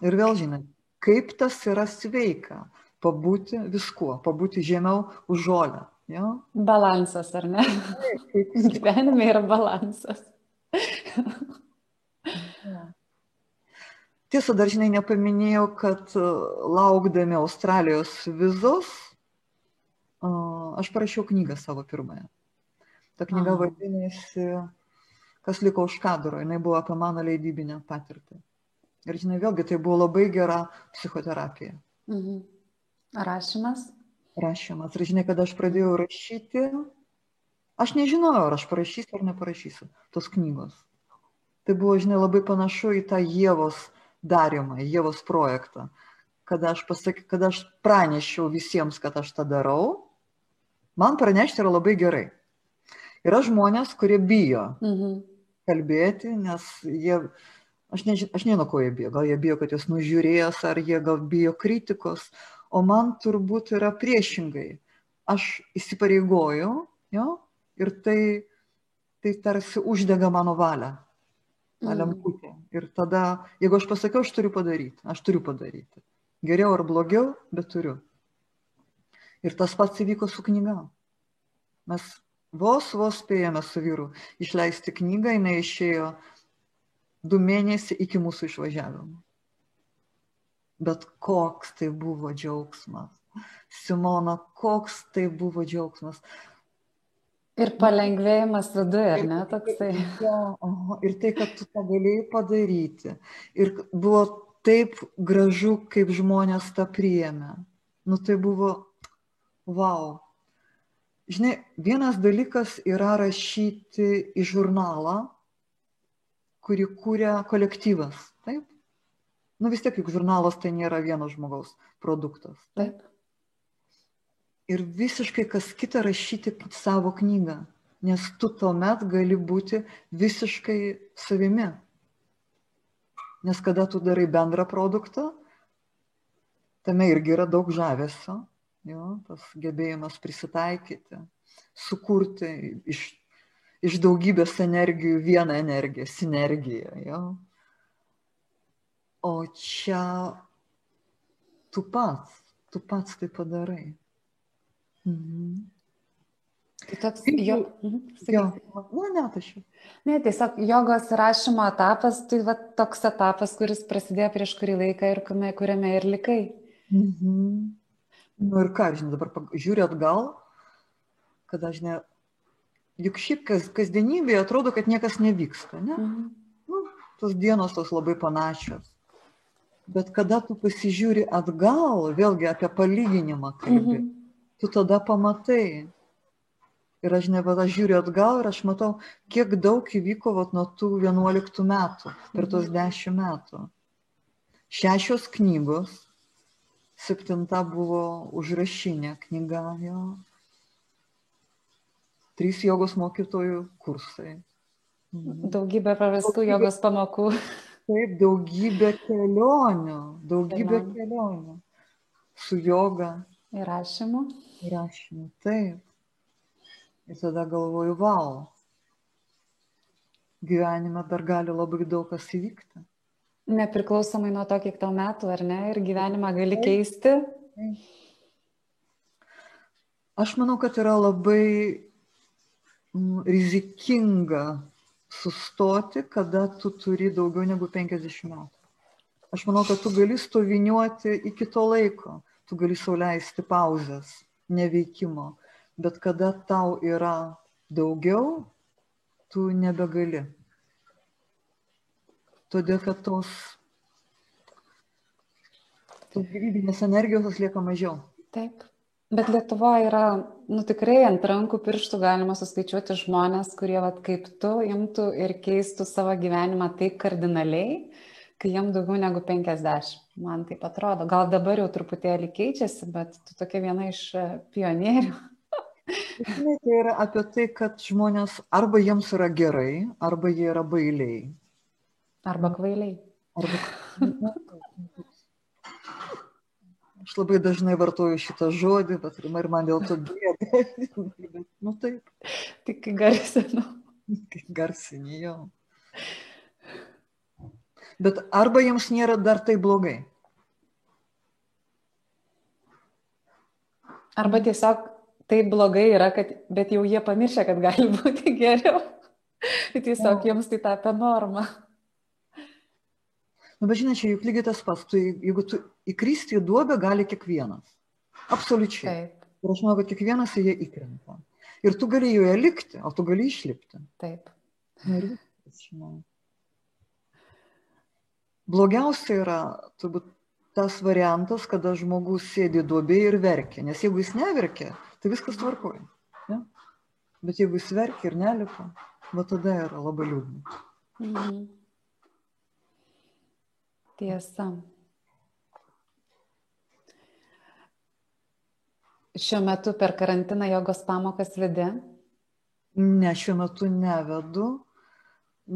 Ir vėl žinai, kaip tas yra sveika pabūti viskuo, pabūti žemiau už žolę. Jo? Balansas, ar ne? Taip, <laughs> Gyvenime yra balansas. Tiesa, dar žinai, nepaminėjau, kad e, laukdami Australijos vizos, e, aš parašiau knygą savo pirmąją. Ta knyga vadinasi Kas liko už kadro, jinai buvo apie mano leidybinę patirtį. Ir žinai, vėlgi tai buvo labai gera psichoterapija. Mhm. Rašymas? Rašymas. Ir žinai, kada aš pradėjau rašyti, aš nežinojau, ar aš parašysiu ar neparašysiu tos knygos. Tai buvo, žinai, labai panašu į tą Jėvos darimą, Jėvos projektą. Kada aš, pasak, kada aš pranešiau visiems, kad aš tą darau, man pranešti yra labai gerai. Yra žmonės, kurie bijo mhm. kalbėti, nes jie Aš, neži, aš nežinau, ko jie bijo. Gal jie bijo, kad jūs nužiūrės, ar jie gal bijo kritikos. O man turbūt yra priešingai. Aš įsipareigoju, jo, ir tai, tai tarsi uždega mano valią. Ta mm. lemputė. Ir tada, jeigu aš pasakiau, aš turiu padaryti. Aš turiu padaryti. Geriau ar blogiau, bet turiu. Ir tas pats įvyko su knyga. Mes vos, vos spėjome su vyru išleisti knygą, jinai išėjo du mėnesiai iki mūsų išvažiavimo. Bet koks tai buvo džiaugsmas. Simona, koks tai buvo džiaugsmas. Ir palengvėjimas viduje, ar ne toksai? Aha, ir tai, kad tu tą galėjai padaryti. Ir buvo taip gražu, kaip žmonės tą priėmė. Nu tai buvo, wow. Žinai, vienas dalykas yra rašyti į žurnalą, kurį kūrė kolektyvas. Taip? Nu vis tiek, juk žurnalas tai nėra vieno žmogaus produktas. Taip. Ir visiškai kas kita rašyti savo knygą, nes tu tuomet gali būti visiškai savimi. Nes kada tu darai bendrą produktą, tame irgi yra daug žavesio, jo, tas gebėjimas prisitaikyti, sukurti iš iš daugybės energijų vieną energiją, sinergiją. Jo? O čia tu pats, tu pats tai padarai. Mhm. Tai toks jo. Mhm, jo. Na, ne, aš jau. Ne, tiesiog jogos rašymo etapas, tai va, toks etapas, kuris prasidėjo prieš kurį laiką ir kuriame, kuriame ir likai. Mhm. Nu ir ką, žinai, dabar žiūriu atgal, kad aš ne, juk šiaip kas, kasdienybėje atrodo, kad niekas nevyksta. Ne? Mhm. Nu, tos dienos tos labai panašios. Bet kada tu pasižiūri atgal, vėlgi apie palyginimą kalbė, mhm. tu tada pamatai. Ir aš ne, aš žiūriu atgal ir aš matau, kiek daug įvyko vat, nuo tų 11 metų, per tos 10 mhm. metų. Šešios knygos, septinta buvo užrašinė knyga jo, trys jogos mokytojų kursai. Mhm. Daugybė pravestų daugybė, jogos pamokų. Taip, daugybė kelionių, daugybė Kelionių. kelionių. Su joga. Įrašymu. Įrašymu, taip. Ir tada galvoju, wow, gyvenime dar gali labai daug kas įvykti. Nepriklausomai nuo to, kiek tau metų, ar ne, ir gyvenimą gali taip, keisti. Taip. Aš manau, kad yra labai rizikinga sustoti, kada tu turi daugiau negu 50 metų. Aš manau, kad tu gali stoviniuoti iki to laiko, tu gali sauliaisti pauzes, neveikimo, bet kada tau yra daugiau, tu nebegali. Todėl, kad tos, tos gyvybinės energijos lieka mažiau. Taip. Bet Lietuvoje yra, nu tikrai ant rankų pirštų galima suskaičiuoti žmonės, kurie, vat, kaip tu, imtų ir keistų savo gyvenimą taip kardinaliai, kai jam daugiau negu 50. Man taip atrodo. Gal dabar jau truputėlį keičiasi, bet tu tokia viena iš e, pionierių. Žinai, tai yra apie tai, kad žmonės arba jiems yra gerai, arba jie yra bailiai. Arba kvailiai. Arba... <laughs> Aš labai dažnai vartoju šitą žodį, bet ir man dėl to gėda. <laughs> nu taip. Tik garsinu. Garsini jau. Bet arba jiems nėra dar tai blogai. Arba tiesiog taip blogai yra, kad, bet jau jie pamiršę, kad gali <laughs> būti geriau. tiesiog jiems tai tapę normą. Nu, bet žinai, čia juk lygiai tas pats. Tu, jeigu tu įkristi į duobę, gali kiekvienas. Absoliučiai. Taip. Ir aš manau, kad kiekvienas į ją įkrenta. Ir tu gali joje likti, o tu gali išlipti. Taip. Ir žinau. Blogiausia yra turbūt tas variantas, kada žmogus sėdi duobėje ir verkia. Nes jeigu jis neverkia, tai viskas tvarkoja. Ja? Bet jeigu jis verkia ir nelipa, va tada yra labai liūdna. Mhm. Tiesa. Šiuo metu per karantiną jogos pamokas vedi? Ne, šiuo metu nevedu.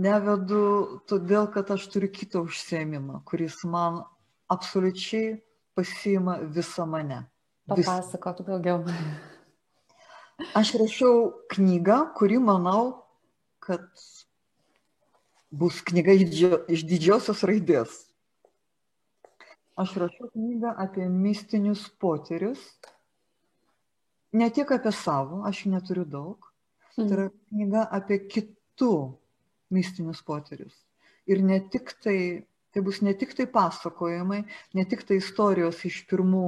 Nevedu todėl, kad aš turiu kitą užsiemimą, kuris man absoliučiai pasiima visą mane. Papasakok daugiau. Aš rašiau knygą, kuri manau, kad bus knyga iš didžiosios raidės. Aš rašau knygą apie mistinius potyrius. Ne tik apie savo, aš neturiu daug. Tai yra knyga apie kitų mistinius potyrius. Ir ne tik tai, tai bus ne tik tai pasakojimai, ne tik tai istorijos iš pirmų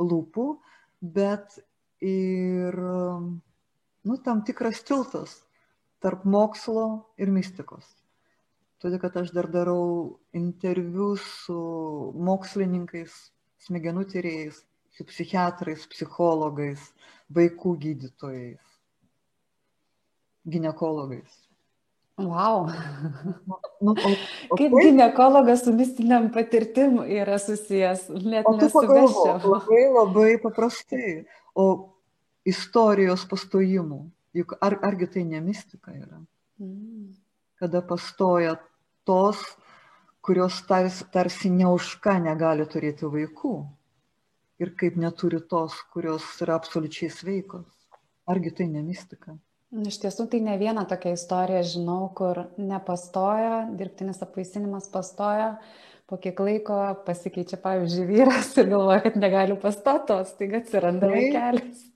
lūpų, bet ir nu, tam tikras tiltas tarp mokslo ir mistikos. Todėl, kad aš dar darau interviu su mokslininkais, smegenų tyrėjais, su psichiatrais, psichologais, vaikų gydytojais, gynekologais. Wow. Nu, o, o Kaip tai- gynekologas su mistiniam patirtim yra susijęs, net nesuveščiau. labai labai paprastai. O istorijos pastojimų, juk ar, argi tai ne mistika yra? Mm. Kada pastoja tos, kurios tarsi, tarsi ne už ką negali turėti vaikų. Ir kaip neturi tos, kurios yra absoliučiai sveikos. Argi tai ne mistika? Iš tiesų, tai ne vieną tokią istoriją žinau, kur nepastoja, dirbtinis apvaisinimas pastoja, po kiek laiko pasikeičia, pavyzdžiui, vyras ir galvoja, kad negaliu pastotos, taigi atsiranda Taip. vaikelis.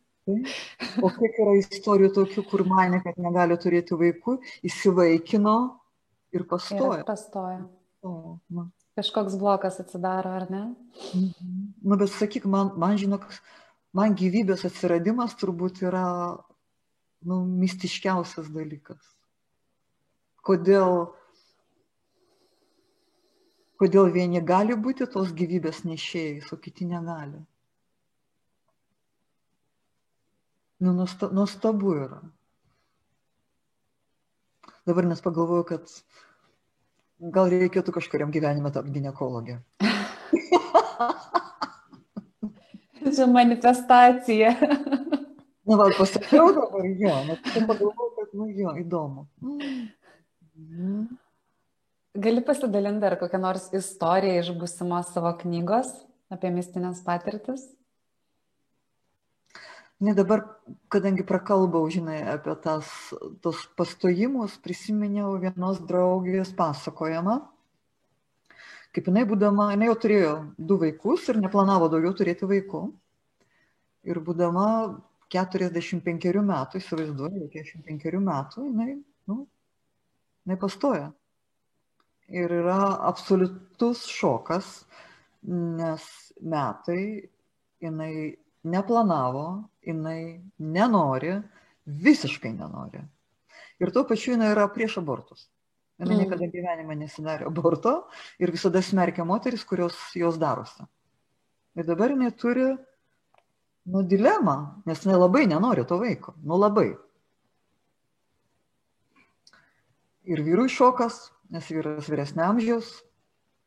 O kiek yra istorijų tokių, kur mane, kad negali turėti vaikų, įsivaikino ir Ir pastoja. pastoja. O, na. Kažkoks blokas atsidaro, ar ne? Mhm. Nu, bet sakyk, man, man žinok, man gyvybės atsiradimas turbūt yra nu, mistiškiausias dalykas. Kodėl, kodėl vieni gali būti tos gyvybės nešėjais, o kiti negali. Nu, nuosta- nuostabu yra. Dabar nes pagalvoju, kad gal reikėtų kažkuriam gyvenime tapti gynekologė. <laughs> Čia manifestacija. <laughs> Na, va, pasakiau dabar jo, net pagalvojau, kad, nu, jo, įdomu. Mhm. Gali pasidalinti dar kokią nors istoriją iš būsimos savo knygos apie mistinės patirtis? Ne dabar, kadangi prakalbau, žinai, apie tas, tos pastojimus, prisiminiau vienos draugės pasakojimą, kaip jinai būdama, jinai jau turėjo du vaikus ir neplanavo daugiau turėti vaikų. Ir būdama 45 metų, įsivaizduoju, 45 metų, jinai, nu, jinai pastoja. Ir yra absoliutus šokas, nes metai jinai neplanavo, jinai nenori, visiškai nenori. Ir tuo pačiu jinai yra prieš abortus. Jinai Mm. niekada gyvenime nesidarė aborto ir visada smerkia moteris, kurios jos darosi. Ir dabar jinai turi, nu, dilemą, nes jinai labai nenori to vaiko. Nu, labai. Ir vyrui šokas, nes vyras vyresnio amžiaus,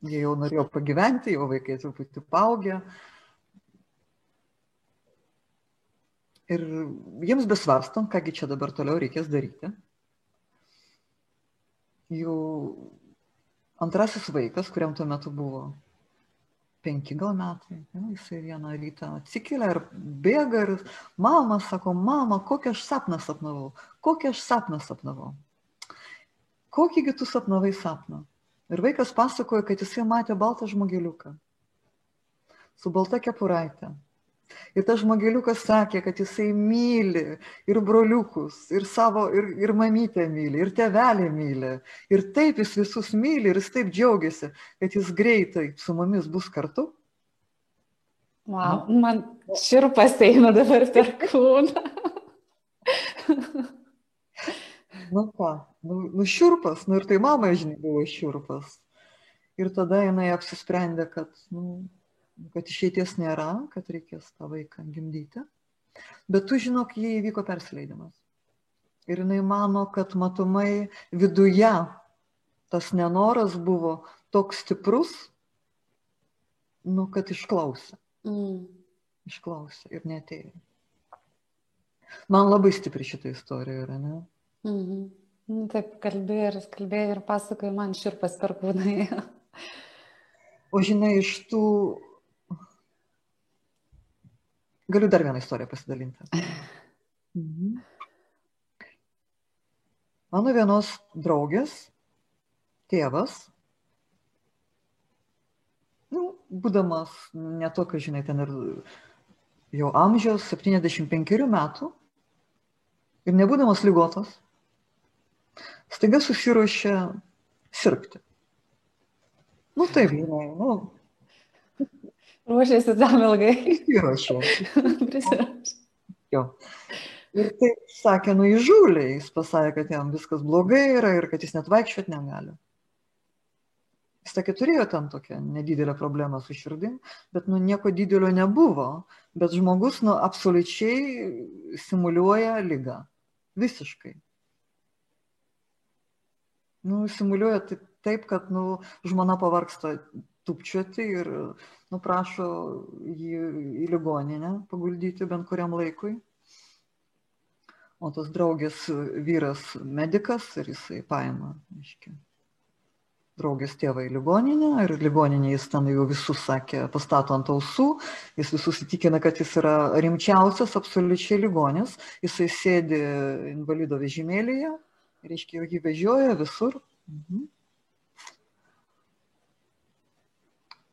jie jau norėjo pagyventi, jo vaikai truputį paugę. Ir jiems besvarstant, kągi čia dabar toliau reikės daryti. Jų antrasis vaikas, kuriam tuo metu buvo penki gal metai, ja, jisai vieną rytą atsikelia ir bėga ir mama sako, mama, kokią aš sapną sapnavau, kokią aš sapną sapnavau. Kokįgi tu sapnavai sapną? Ir vaikas pasakoja, kad jisai matė baltą žmogeliuką su balta kepuraitė. Ir tas žmogeliukas sakė, kad jisai myli ir broliukus, ir savo, ir, ir mamytę myli, ir tevelį myli. Ir taip jis visus myli, ir jis taip džiaugiasi, kad jis greitai su mumis bus kartu. Wow, man širpas eina dabar per kūną. Nu ką, nu, nu šiurpas, nu ir tai mama, žinai, buvo šiurpas. Ir tada jinai apsisprendė, kad, nu, kad išeities nėra, kad reikės tą vaiką gimdyti. Bet tu žinok, jie įvyko persileidimas. Ir jinai mano, kad matomai viduje tas nenoras buvo toks stiprus, nu, kad išklausė. Mm. Išklausė ir netėjo. Man labai stipri šitą istoriją yra, ne? Mhm. Nu, Taip, kalbėjai ir kalbėjai ir pasakoji, man širpas per kūną. O žinai, iš tų... Galiu dar vieną istoriją pasidalinti. Mhm. Mano vienos draugės tėvas, nu, būdamas netokio, žinai, ten ir jau amžiaus 75 metų ir nebūdamas lygotas, staiga susiruošė sirgti. Nu taip, žinai, nu. Ruošėsi tam ilgai. Įsirašiau. <laughs> Prisirašė. Jo. Ir taip sakė, nu įžūliai, jis pasakė, kad jam viskas blogai yra ir kad jis net vaikščioti negali. Jis sakė, turėjo ten tokią nedidelę problemą su širdim, bet nu nieko didelio nebuvo, bet žmogus nu absoliučiai simuliuoja lygą. Visiškai. Nu, simuliuoja taip, kad nu, žmona pavarksta tupčioti ir nu, prašo jį į ligoninę paguldyti bent kuriam laikui. O tos draugės vyras medikas ir jisai paima, aiškiai draugės tėvą į ligoninę ir ligoninė jis ten jau visus sakė, pastato ant ausų, jis visus įtikina, kad jis yra rimčiausias absoliučiai ligonis, jisai sėdi invalido vežimėlėje, reiškia, jau jį vežioja visur. Mhm.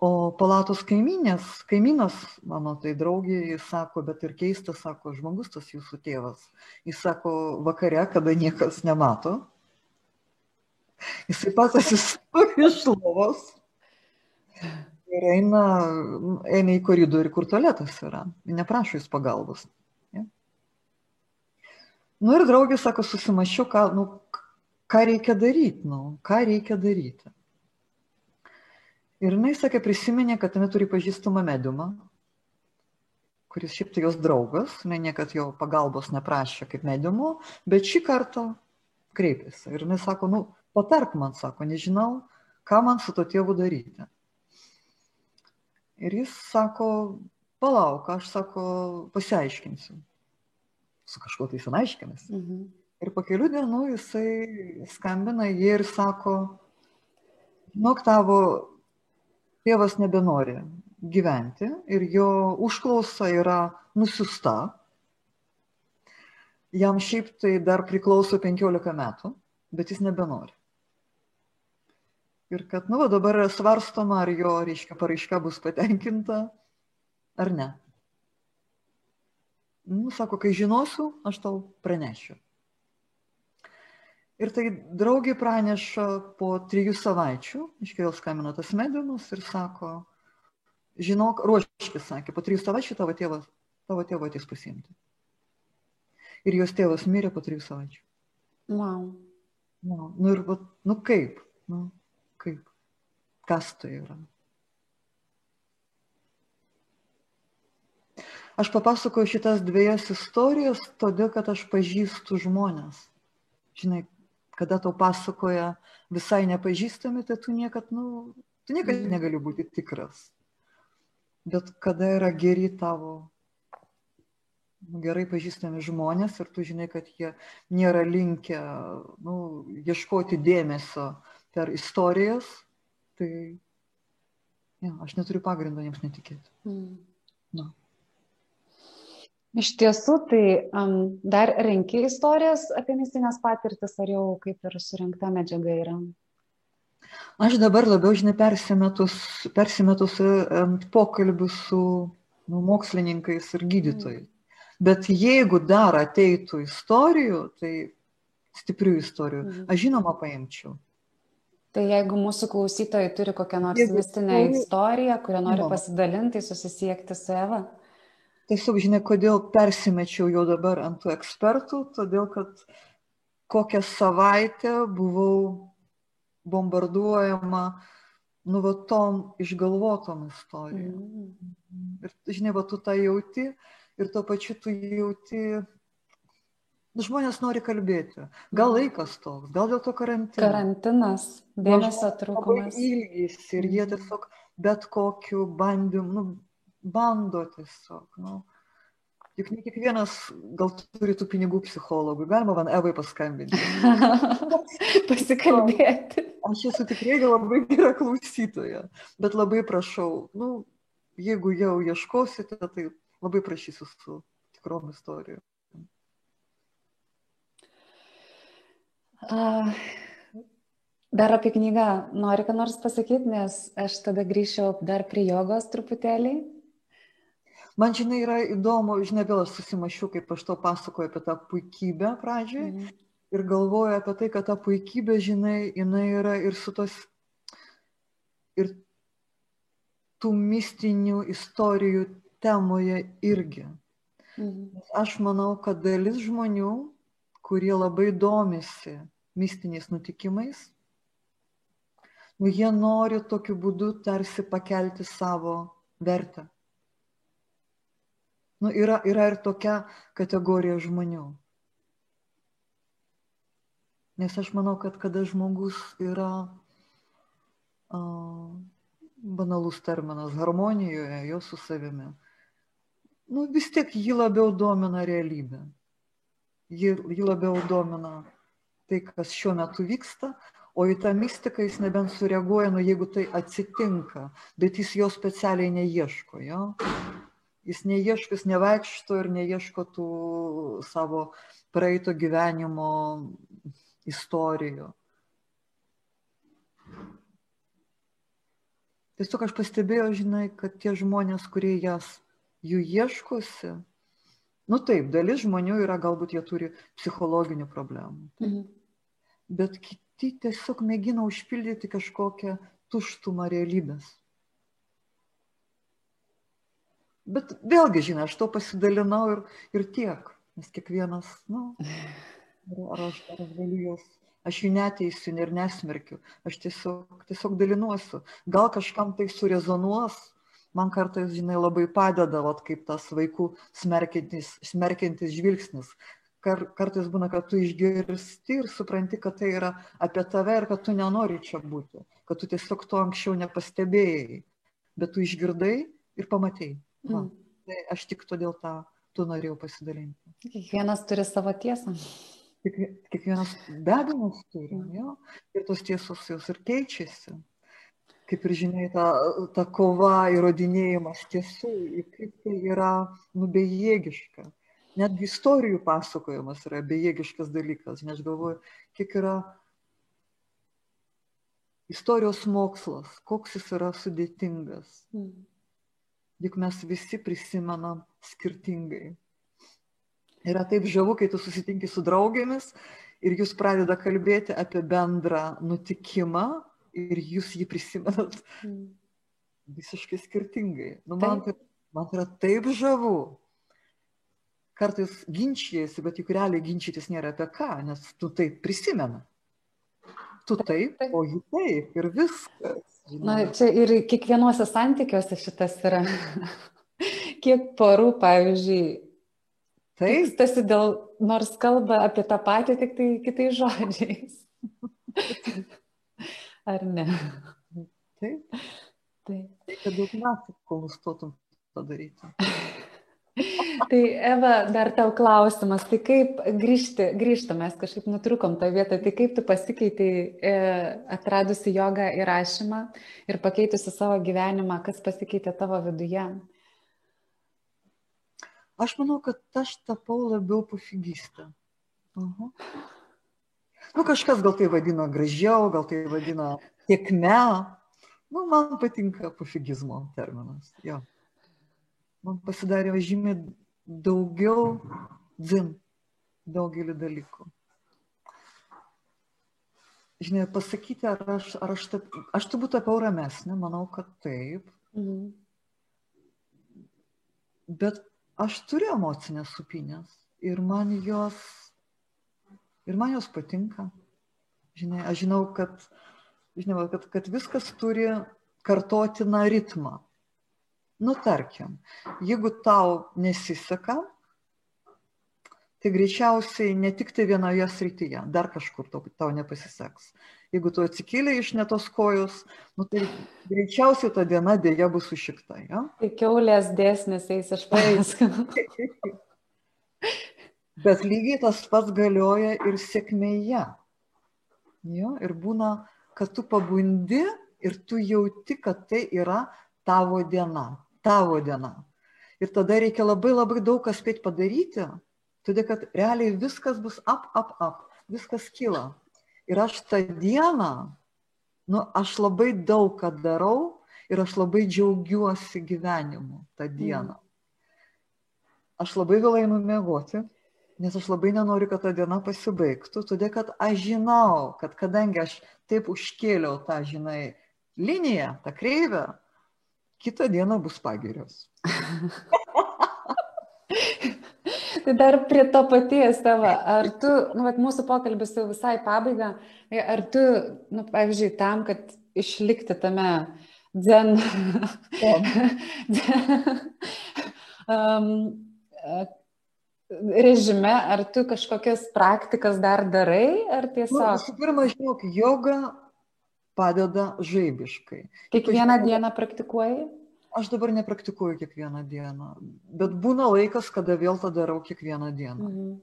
O palatos kaiminės, kaiminas, mano tai draugė, jis sako, bet ir keistas, sako, žmogus tas jūsų tėvas. Jis sako, vakare, kada niekas nemato, Jisai pats atsistoja iš lovos ir eina, eina į koridorių, kur tualetas yra. Neprašo jis pagalbos. Ja? Nu ir draugė sako, susimašiau, ką, nu, ką reikia daryti, nu, ką reikia daryti. Ir jinai sakė, prisiminė, kad jinai turi pažįstamą mediumą, kuris šiaip tai jos draugas, jinai niekad jo pagalbos neprašė kaip mediumo, bet šį kartą kreipėsi. Ir jinai sako, nu, patark man, sako, nežinau, ką man su to tėvu daryti. Ir jis sako, palauk, aš sako, pasiaiškinsiu. Su kažkuo tai senaiškinasi. Mhm. Ir po kelių dienų jisai skambina jie ir sako, žinok, tavo tėvas nebenori gyventi ir jo užklausa yra nusiusta. Jam šiaip tai dar priklauso 15 metų, bet jis nebenori ir kad, nu, va, dabar svarstoma, ar jo, reiškia, paraiška bus patenkinta ar ne. Nu, sako, kai žinosiu, aš tau pranešiu. Ir tai draugė praneša po trijų savaičių, iškėl skambino tas mediumas ir sako, žinok, ruoškis, sakė, po trijų savaičių tavo tėvas, tavo tėvo ateis pasimti. Ir jos tėvas mirė po trijų savaičių. Wow. Nu, nu ir, nu kaip? Nu, kaip, kas tai yra. Aš papasakoju šitas dviejas istorijas, todėl kad aš pažįstu žmonės. Žinai, kada tau pasakoja visai nepažįstami, tai tu niekad, nu, tu niekad negali būti tikras. Bet kada yra geri tavo, nu, gerai pažįstami žmonės ir tu žinai, kad jie nėra linkę, nu, ieškoti dėmesio per istorijas, tai ja, aš neturiu pagrindo jiems netikėti. Mm. Na. Iš tiesų, tai um, dar renki istorijas apie mistinės patirtis, ar jau kaip ir surinkta medžiaga yra? Aš dabar labiau, žinai, persimetus, persimetus um, pokalbių su nu, mokslininkais ir gydytojais. Mm. Bet jeigu dar ateitų istorijų, tai stiprių istorijų, mm. aš žinoma paimčiau. Tai jeigu mūsų klausytojai turi kokią nors jeigu mistinę turi... istoriją, kurią nori no. pasidalinti, susisiekti su Eva. Tiesiog, žinai, kodėl persimečiau jau dabar ant tų ekspertų, todėl kad kokią savaitę buvau bombarduojama nu va tom išgalvotom istorijom. Mm. Ir, žinai, va tu tą jauti ir tuo pačiu tu jauti Žmonės nori kalbėti. Gal mhm. laikas toks, gal dėl to karantinas. Karantinas, dėmesio trūkumas. Ilgis ir jie mhm. tiesiog bet kokiu bandymu, nu, bando tiesiog. Nu. Juk ne kiekvienas gal turi tų pinigų psichologų. Galima man Evai paskambinti. <laughs> Pasikalbėti. Aš esu tikrai labai gera klausytoja, bet labai prašau, nu, jeigu jau ieškosite, tai labai prašysiu su tikrom istorijom. Dar apie knygą nori ką nors pasakyti, nes aš tada grįšiu dar prie jogos truputėlį. Man žinai yra įdomu, žinai, vėl aš susimašiau, kaip aš to pasakoju apie tą puikybę pradžioj mm. ir galvoju apie tai, kad ta puikybė, žinai, jinai yra ir su tos, ir tų mistinių istorijų temoje irgi. Mm. Aš manau, kad dalis žmonių, kurie labai domisi mistiniais nutikimais, nu jie nori tokiu būdu tarsi pakelti savo vertę. Nu, yra, yra ir tokia kategorija žmonių. Nes aš manau, kad kada žmogus yra a, banalus terminas harmonijoje, jo su savimi, nu, vis tiek jį labiau domina realybė. Jį, jį labiau domina tai, kas šiuo metu vyksta, o į tą mistiką jis nebent sureaguoja, nu jeigu tai atsitinka, bet jis jo specialiai neieško, jo. Jis neieško, jis nevaikšto ir neieško tų savo praeito gyvenimo istorijų. Tiesiog aš pastebėjau, žinai, kad tie žmonės, kurie jas jų ieškosi, nu taip, dalis žmonių yra, galbūt jie turi psichologinių problemų. Mhm. Bet kiti tiesiog mėgina užpildyti kažkokią tuštumą realybės. Bet vėlgi, žinai, aš to pasidalinau ir, ir tiek, nes kiekvienas, na, nu, <sighs> ar aš, ar aš galiu jos, aš jų neteisiu ir nesmerkiu, aš tiesiog, tiesiog dalinuosiu. Gal kažkam tai surezonuos, man kartais, žinai, labai padeda, vat, kaip tas vaikų smerkiantis, smerkiantis žvilgsnis, kar, kartais būna, kad tu išgirsti ir supranti, kad tai yra apie tave ir kad tu nenori čia būti, kad tu tiesiog to anksčiau nepastebėjai, bet tu išgirdai ir pamatėjai. Va, mm. Tai aš tik todėl tą tu norėjau pasidalinti. Kiekvienas turi savo tiesą. Kiek, kiekvienas be abejo turi, mm. jo, ir tos tiesos jos ir keičiasi. Kaip ir žinai, ta, ta kova įrodinėjimas tiesų, kaip tai yra nubejėgiška netgi istorijų pasakojimas yra bejėgiškas dalykas, nes galvoju, kiek yra istorijos mokslas, koks jis yra sudėtingas. Mm. Juk mes visi prisimenam skirtingai. Yra taip žavu, kai tu susitinki su draugėmis ir jūs pradeda kalbėti apie bendrą nutikimą ir jūs jį prisimenat mm. visiškai skirtingai. Nu, man, tai, man yra taip žavu kartais ginčijasi, bet juk realiai ginčytis nėra apie ką, nes tu tai prisimena. Tu taip, o ji taip ir viskas. Na, čia ir kiekvienuose santykiuose šitas yra. <laughs> Kiek porų, pavyzdžiui, taip. Tasi dėl, nors kalba apie tą patį, tik tai kitais žodžiais. <laughs> Ar ne? Taip. Taip. Kad daug metų, kol nustotum padaryti. Tai Eva, dar tau klausimas, tai kaip grįžti, grįžtam, mes kažkaip nutrukom tą vietą, tai kaip tu pasikeitai e, atradusi jogą įrašymą ir pakeitusi savo gyvenimą, kas pasikeitė tavo viduje? Aš manau, kad aš tapau labiau pofigistą. Uh -huh. Nu, kažkas gal tai vadina gražiau, gal tai vadina tiekme. Nu, man patinka pofigizmo terminas. Jo man pasidarė žymiai daugiau dzin daugelį dalykų. Žinai, pasakyti, ar aš, ar aš, taip, aš turbūt tapau ramesnė, manau, kad taip. Mhm. Bet aš turiu emocinės supinės ir man jos, ir man jos patinka. Žinai, aš žinau, kad, žinau, kad, kad viskas turi kartotiną ritmą. Nu, tarkim, jeigu tau nesiseka, tai greičiausiai ne tik tai vienoje srityje, dar kažkur tau, tau nepasiseks. Jeigu tu atsikėlė iš netos kojos, nu, tai greičiausiai ta diena dėja bus sušikta. Ja? Tai keulės dėsnis eis iš paskui. <laughs> Bet lygiai tas pats galioja ir sėkmėje. Jo, ir būna, kad tu pabundi ir tu jauti, kad tai yra tavo diena tavo diena. Ir tada reikia labai labai daug ką spėti padaryti, todėl kad realiai viskas bus up, up, up, viskas kyla. Ir aš tą dieną Nu, aš labai daug ką darau ir aš labai džiaugiuosi gyvenimu tą dieną. Aš labai vėlai numiegoti, nes aš labai nenoriu, kad ta diena pasibaigtų, todėl kad aš žinau, kad kadangi aš taip užkėliau tą, žinai, liniją, tą kreivę, kitą dieną bus pagirios. tai dar prie to paties tavo, ar tu, nu, vat, mūsų pokalbis jau visai pabaiga, tai ar tu, nu, pavyzdžiui, tam, kad išlikti tame dzen, um, režime, ar tu kažkokias praktikas dar darai, ar tiesiog? Nu, visų pirma, žinok, yoga padeda žaibiškai. Kiekvieną dieną praktikuoji? Aš dabar nepraktikuoju kiekvieną dieną, bet būna laikas, kada vėl tą darau kiekvieną dieną. Mhm.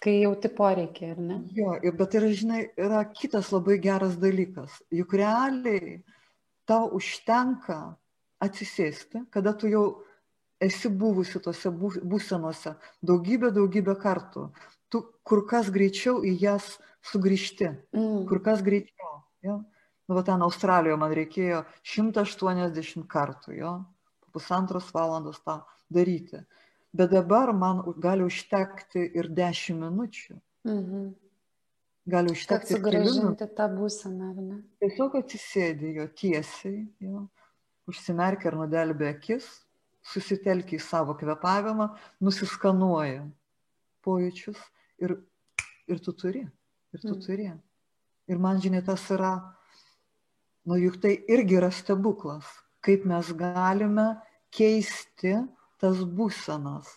Kai jauti poreikį, ar ne? Jo, bet yra, žinai, yra kitas labai geras dalykas. Juk realiai tau užtenka atsisėsti, kada tu jau esi buvusi tose būsenose daugybę, daugybę kartų. Tu kur kas greičiau į jas sugrįžti, mm. kur kas greičiau. Ja? Nu, va ten Australijoje man reikėjo 180 kartų, jo, pusantros valandos tą daryti. Bet dabar man gali užtekti ir 10 minučių. Mhm. Gali užtekti ir sugražinti tą būseną, ar ne? Tiesiog atsisėdi jo tiesiai, jo, užsimerkia ir nudelbė akis, susitelkia į savo kvepavimą, nusiskanuoja pojūčius ir, ir tu turi, ir tu mm. turi. Ir man, žinai, tas yra Nu juk tai irgi yra stebuklas, kaip mes galime keisti tas būsenas.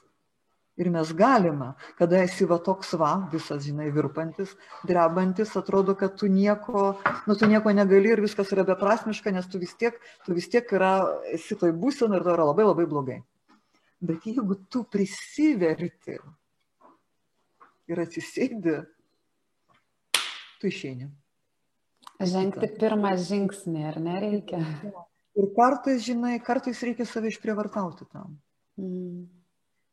Ir mes galime, kada esi va toks va, visas, žinai, virpantis, drebantis, atrodo, kad tu nieko, nu, tu nieko negali ir viskas yra beprasmiška, nes tu vis tiek, tu vis tiek yra, esi toj būsenai ir tai yra labai labai blogai. Bet jeigu tu prisiverti ir atsisėdi, tu išeini. Žengti pirmą žingsnį, ar nereikia? Ir kartais, žinai, kartais reikia save išprievartauti tam. Mm.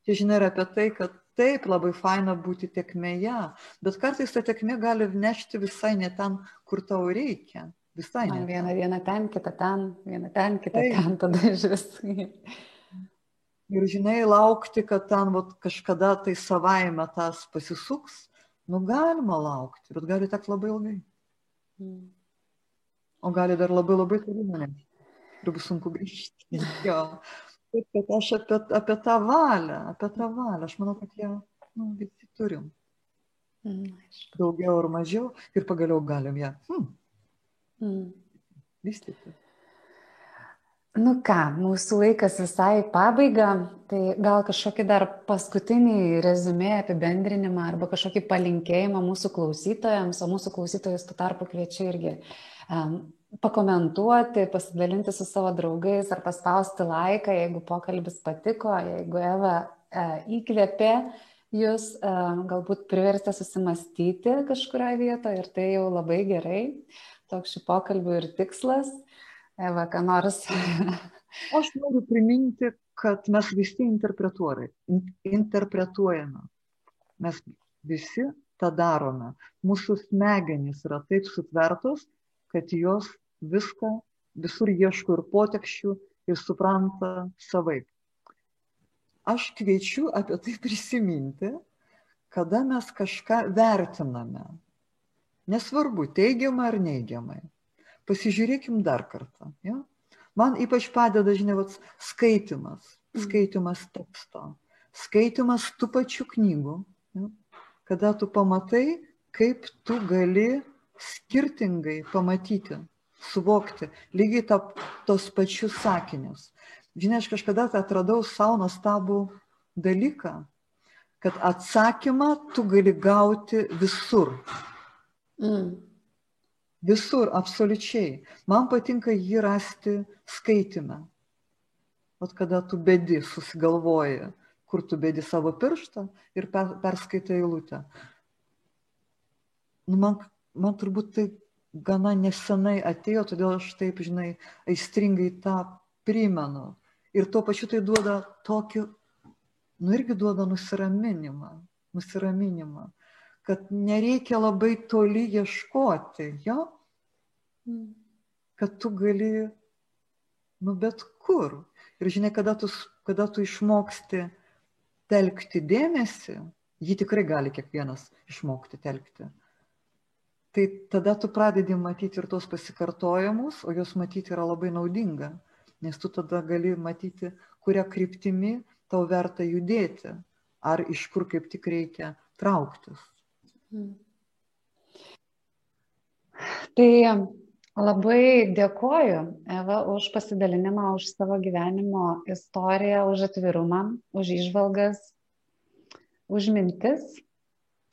Čia, žinai, yra apie tai, kad taip labai faina būti tekmėje, bet kartais ta tekmė gali nešti visai ne ten, kur tau reikia. Visai ne. Vieną dieną ten, kitą ten, vieną ten, kitą taip. ten, tada iš visų. <laughs> Ir žinai, laukti, kad ten vat, kažkada tai savaime tas pasisuks, nu galima laukti, bet gali tekti labai ilgai. O gali dar labai labai toli nulemti. Ir bus sunku grįžti. Jo. Taip, kad aš apie, apie tą valią, apie tą valią, aš manau, kad ją nu, visi turim. Mm. Daugiau ar mažiau ir pagaliau galim ją hmm, mm. vystyti. Nu ką, mūsų laikas visai pabaiga, tai gal kažkokį dar paskutinį rezumė apibendrinimą arba kažkokį palinkėjimą mūsų klausytojams, o mūsų klausytojus tuo tarpu kviečiu irgi pakomentuoti, pasidalinti su savo draugais ar paspausti laiką, jeigu pokalbis patiko, jeigu Eva e, įkvėpė jūs, e, galbūt privertė susimastyti kažkurioje vietoje ir tai jau labai gerai. Toks šį pokalbių ir tikslas. Eva, ką nors. <laughs> Aš noriu priminti, kad mes visi interpretuojame. Mes visi tą darome. Mūsų smegenys yra taip sutvertos, kad jos viską visur ieško ir potekščių ir supranta savaip. Aš kviečiu apie tai prisiminti, kada mes kažką vertiname. Nesvarbu, teigiamai ar neigiamai. Pasižiūrėkim dar kartą. Ja? Man ypač padeda, žinai, vat, skaitimas, mm. skaitimas teksto, skaitimas tų pačių knygų, ja? kada tu pamatai, kaip tu gali skirtingai pamatyti, suvokti, lygiai ta, tos pačius sakinius. Žinai, aš kažkada tai atradau savo nuostabų dalyką, kad atsakymą tu gali gauti visur. Mm. Visur, absoliučiai. Man patinka jį rasti skaitime. Vat kada tu bedi, susigalvoji, kur tu bedi savo pirštą ir per, perskaitai eilutę. Nu, man man turbūt tai gana nesenai atėjo, todėl aš taip, žinai, aistringai tą primenu. Ir tuo pačiu tai duoda tokį, nu irgi duoda nusiraminimą, nusiraminimą, kad nereikia labai toli ieškoti, jo? kad tu gali, nu bet kur. Ir žinai, kada tu, kada tu išmoksti telkti dėmesį, jį tikrai gali kiekvienas išmokti telkti. Tai tada tu pradedi matyti ir tos pasikartojimus, o juos matyti yra labai naudinga, nes tu tada gali matyti, kuria kryptimi tau verta judėti, ar iš kur kaip tik reikia trauktis. Tai labai dėkoju, Eva, už pasidalinimą, už savo gyvenimo istoriją, už atvirumą, už išvalgas, už mintis.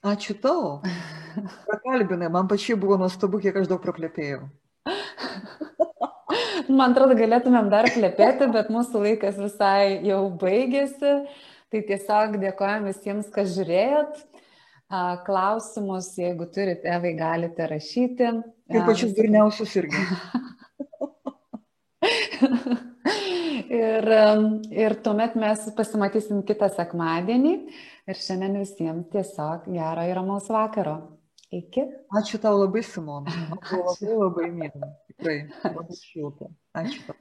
Ačiū tau. Prakalbinai, man pačiai buvo nuostabu, kiek aš daug praplėpėjau. Man atrodo, galėtumėm dar klepėti, bet mūsų laikas visai jau baigėsi. Tai tiesiog dėkojom visiems, kas žiūrėjot. Klausimus, jeigu turite, Evai, galite rašyti. Ir pačius durniausius irgi. <laughs> ir, ir tuomet mes pasimatysim kitą sekmadienį. Ir šiandien visiems tiesiog gero ir ramaus vakaro. Iki. Ačiū tau labai, Simona. Labai labai myliu. Tikrai. Labai šilta. Ačiū tau.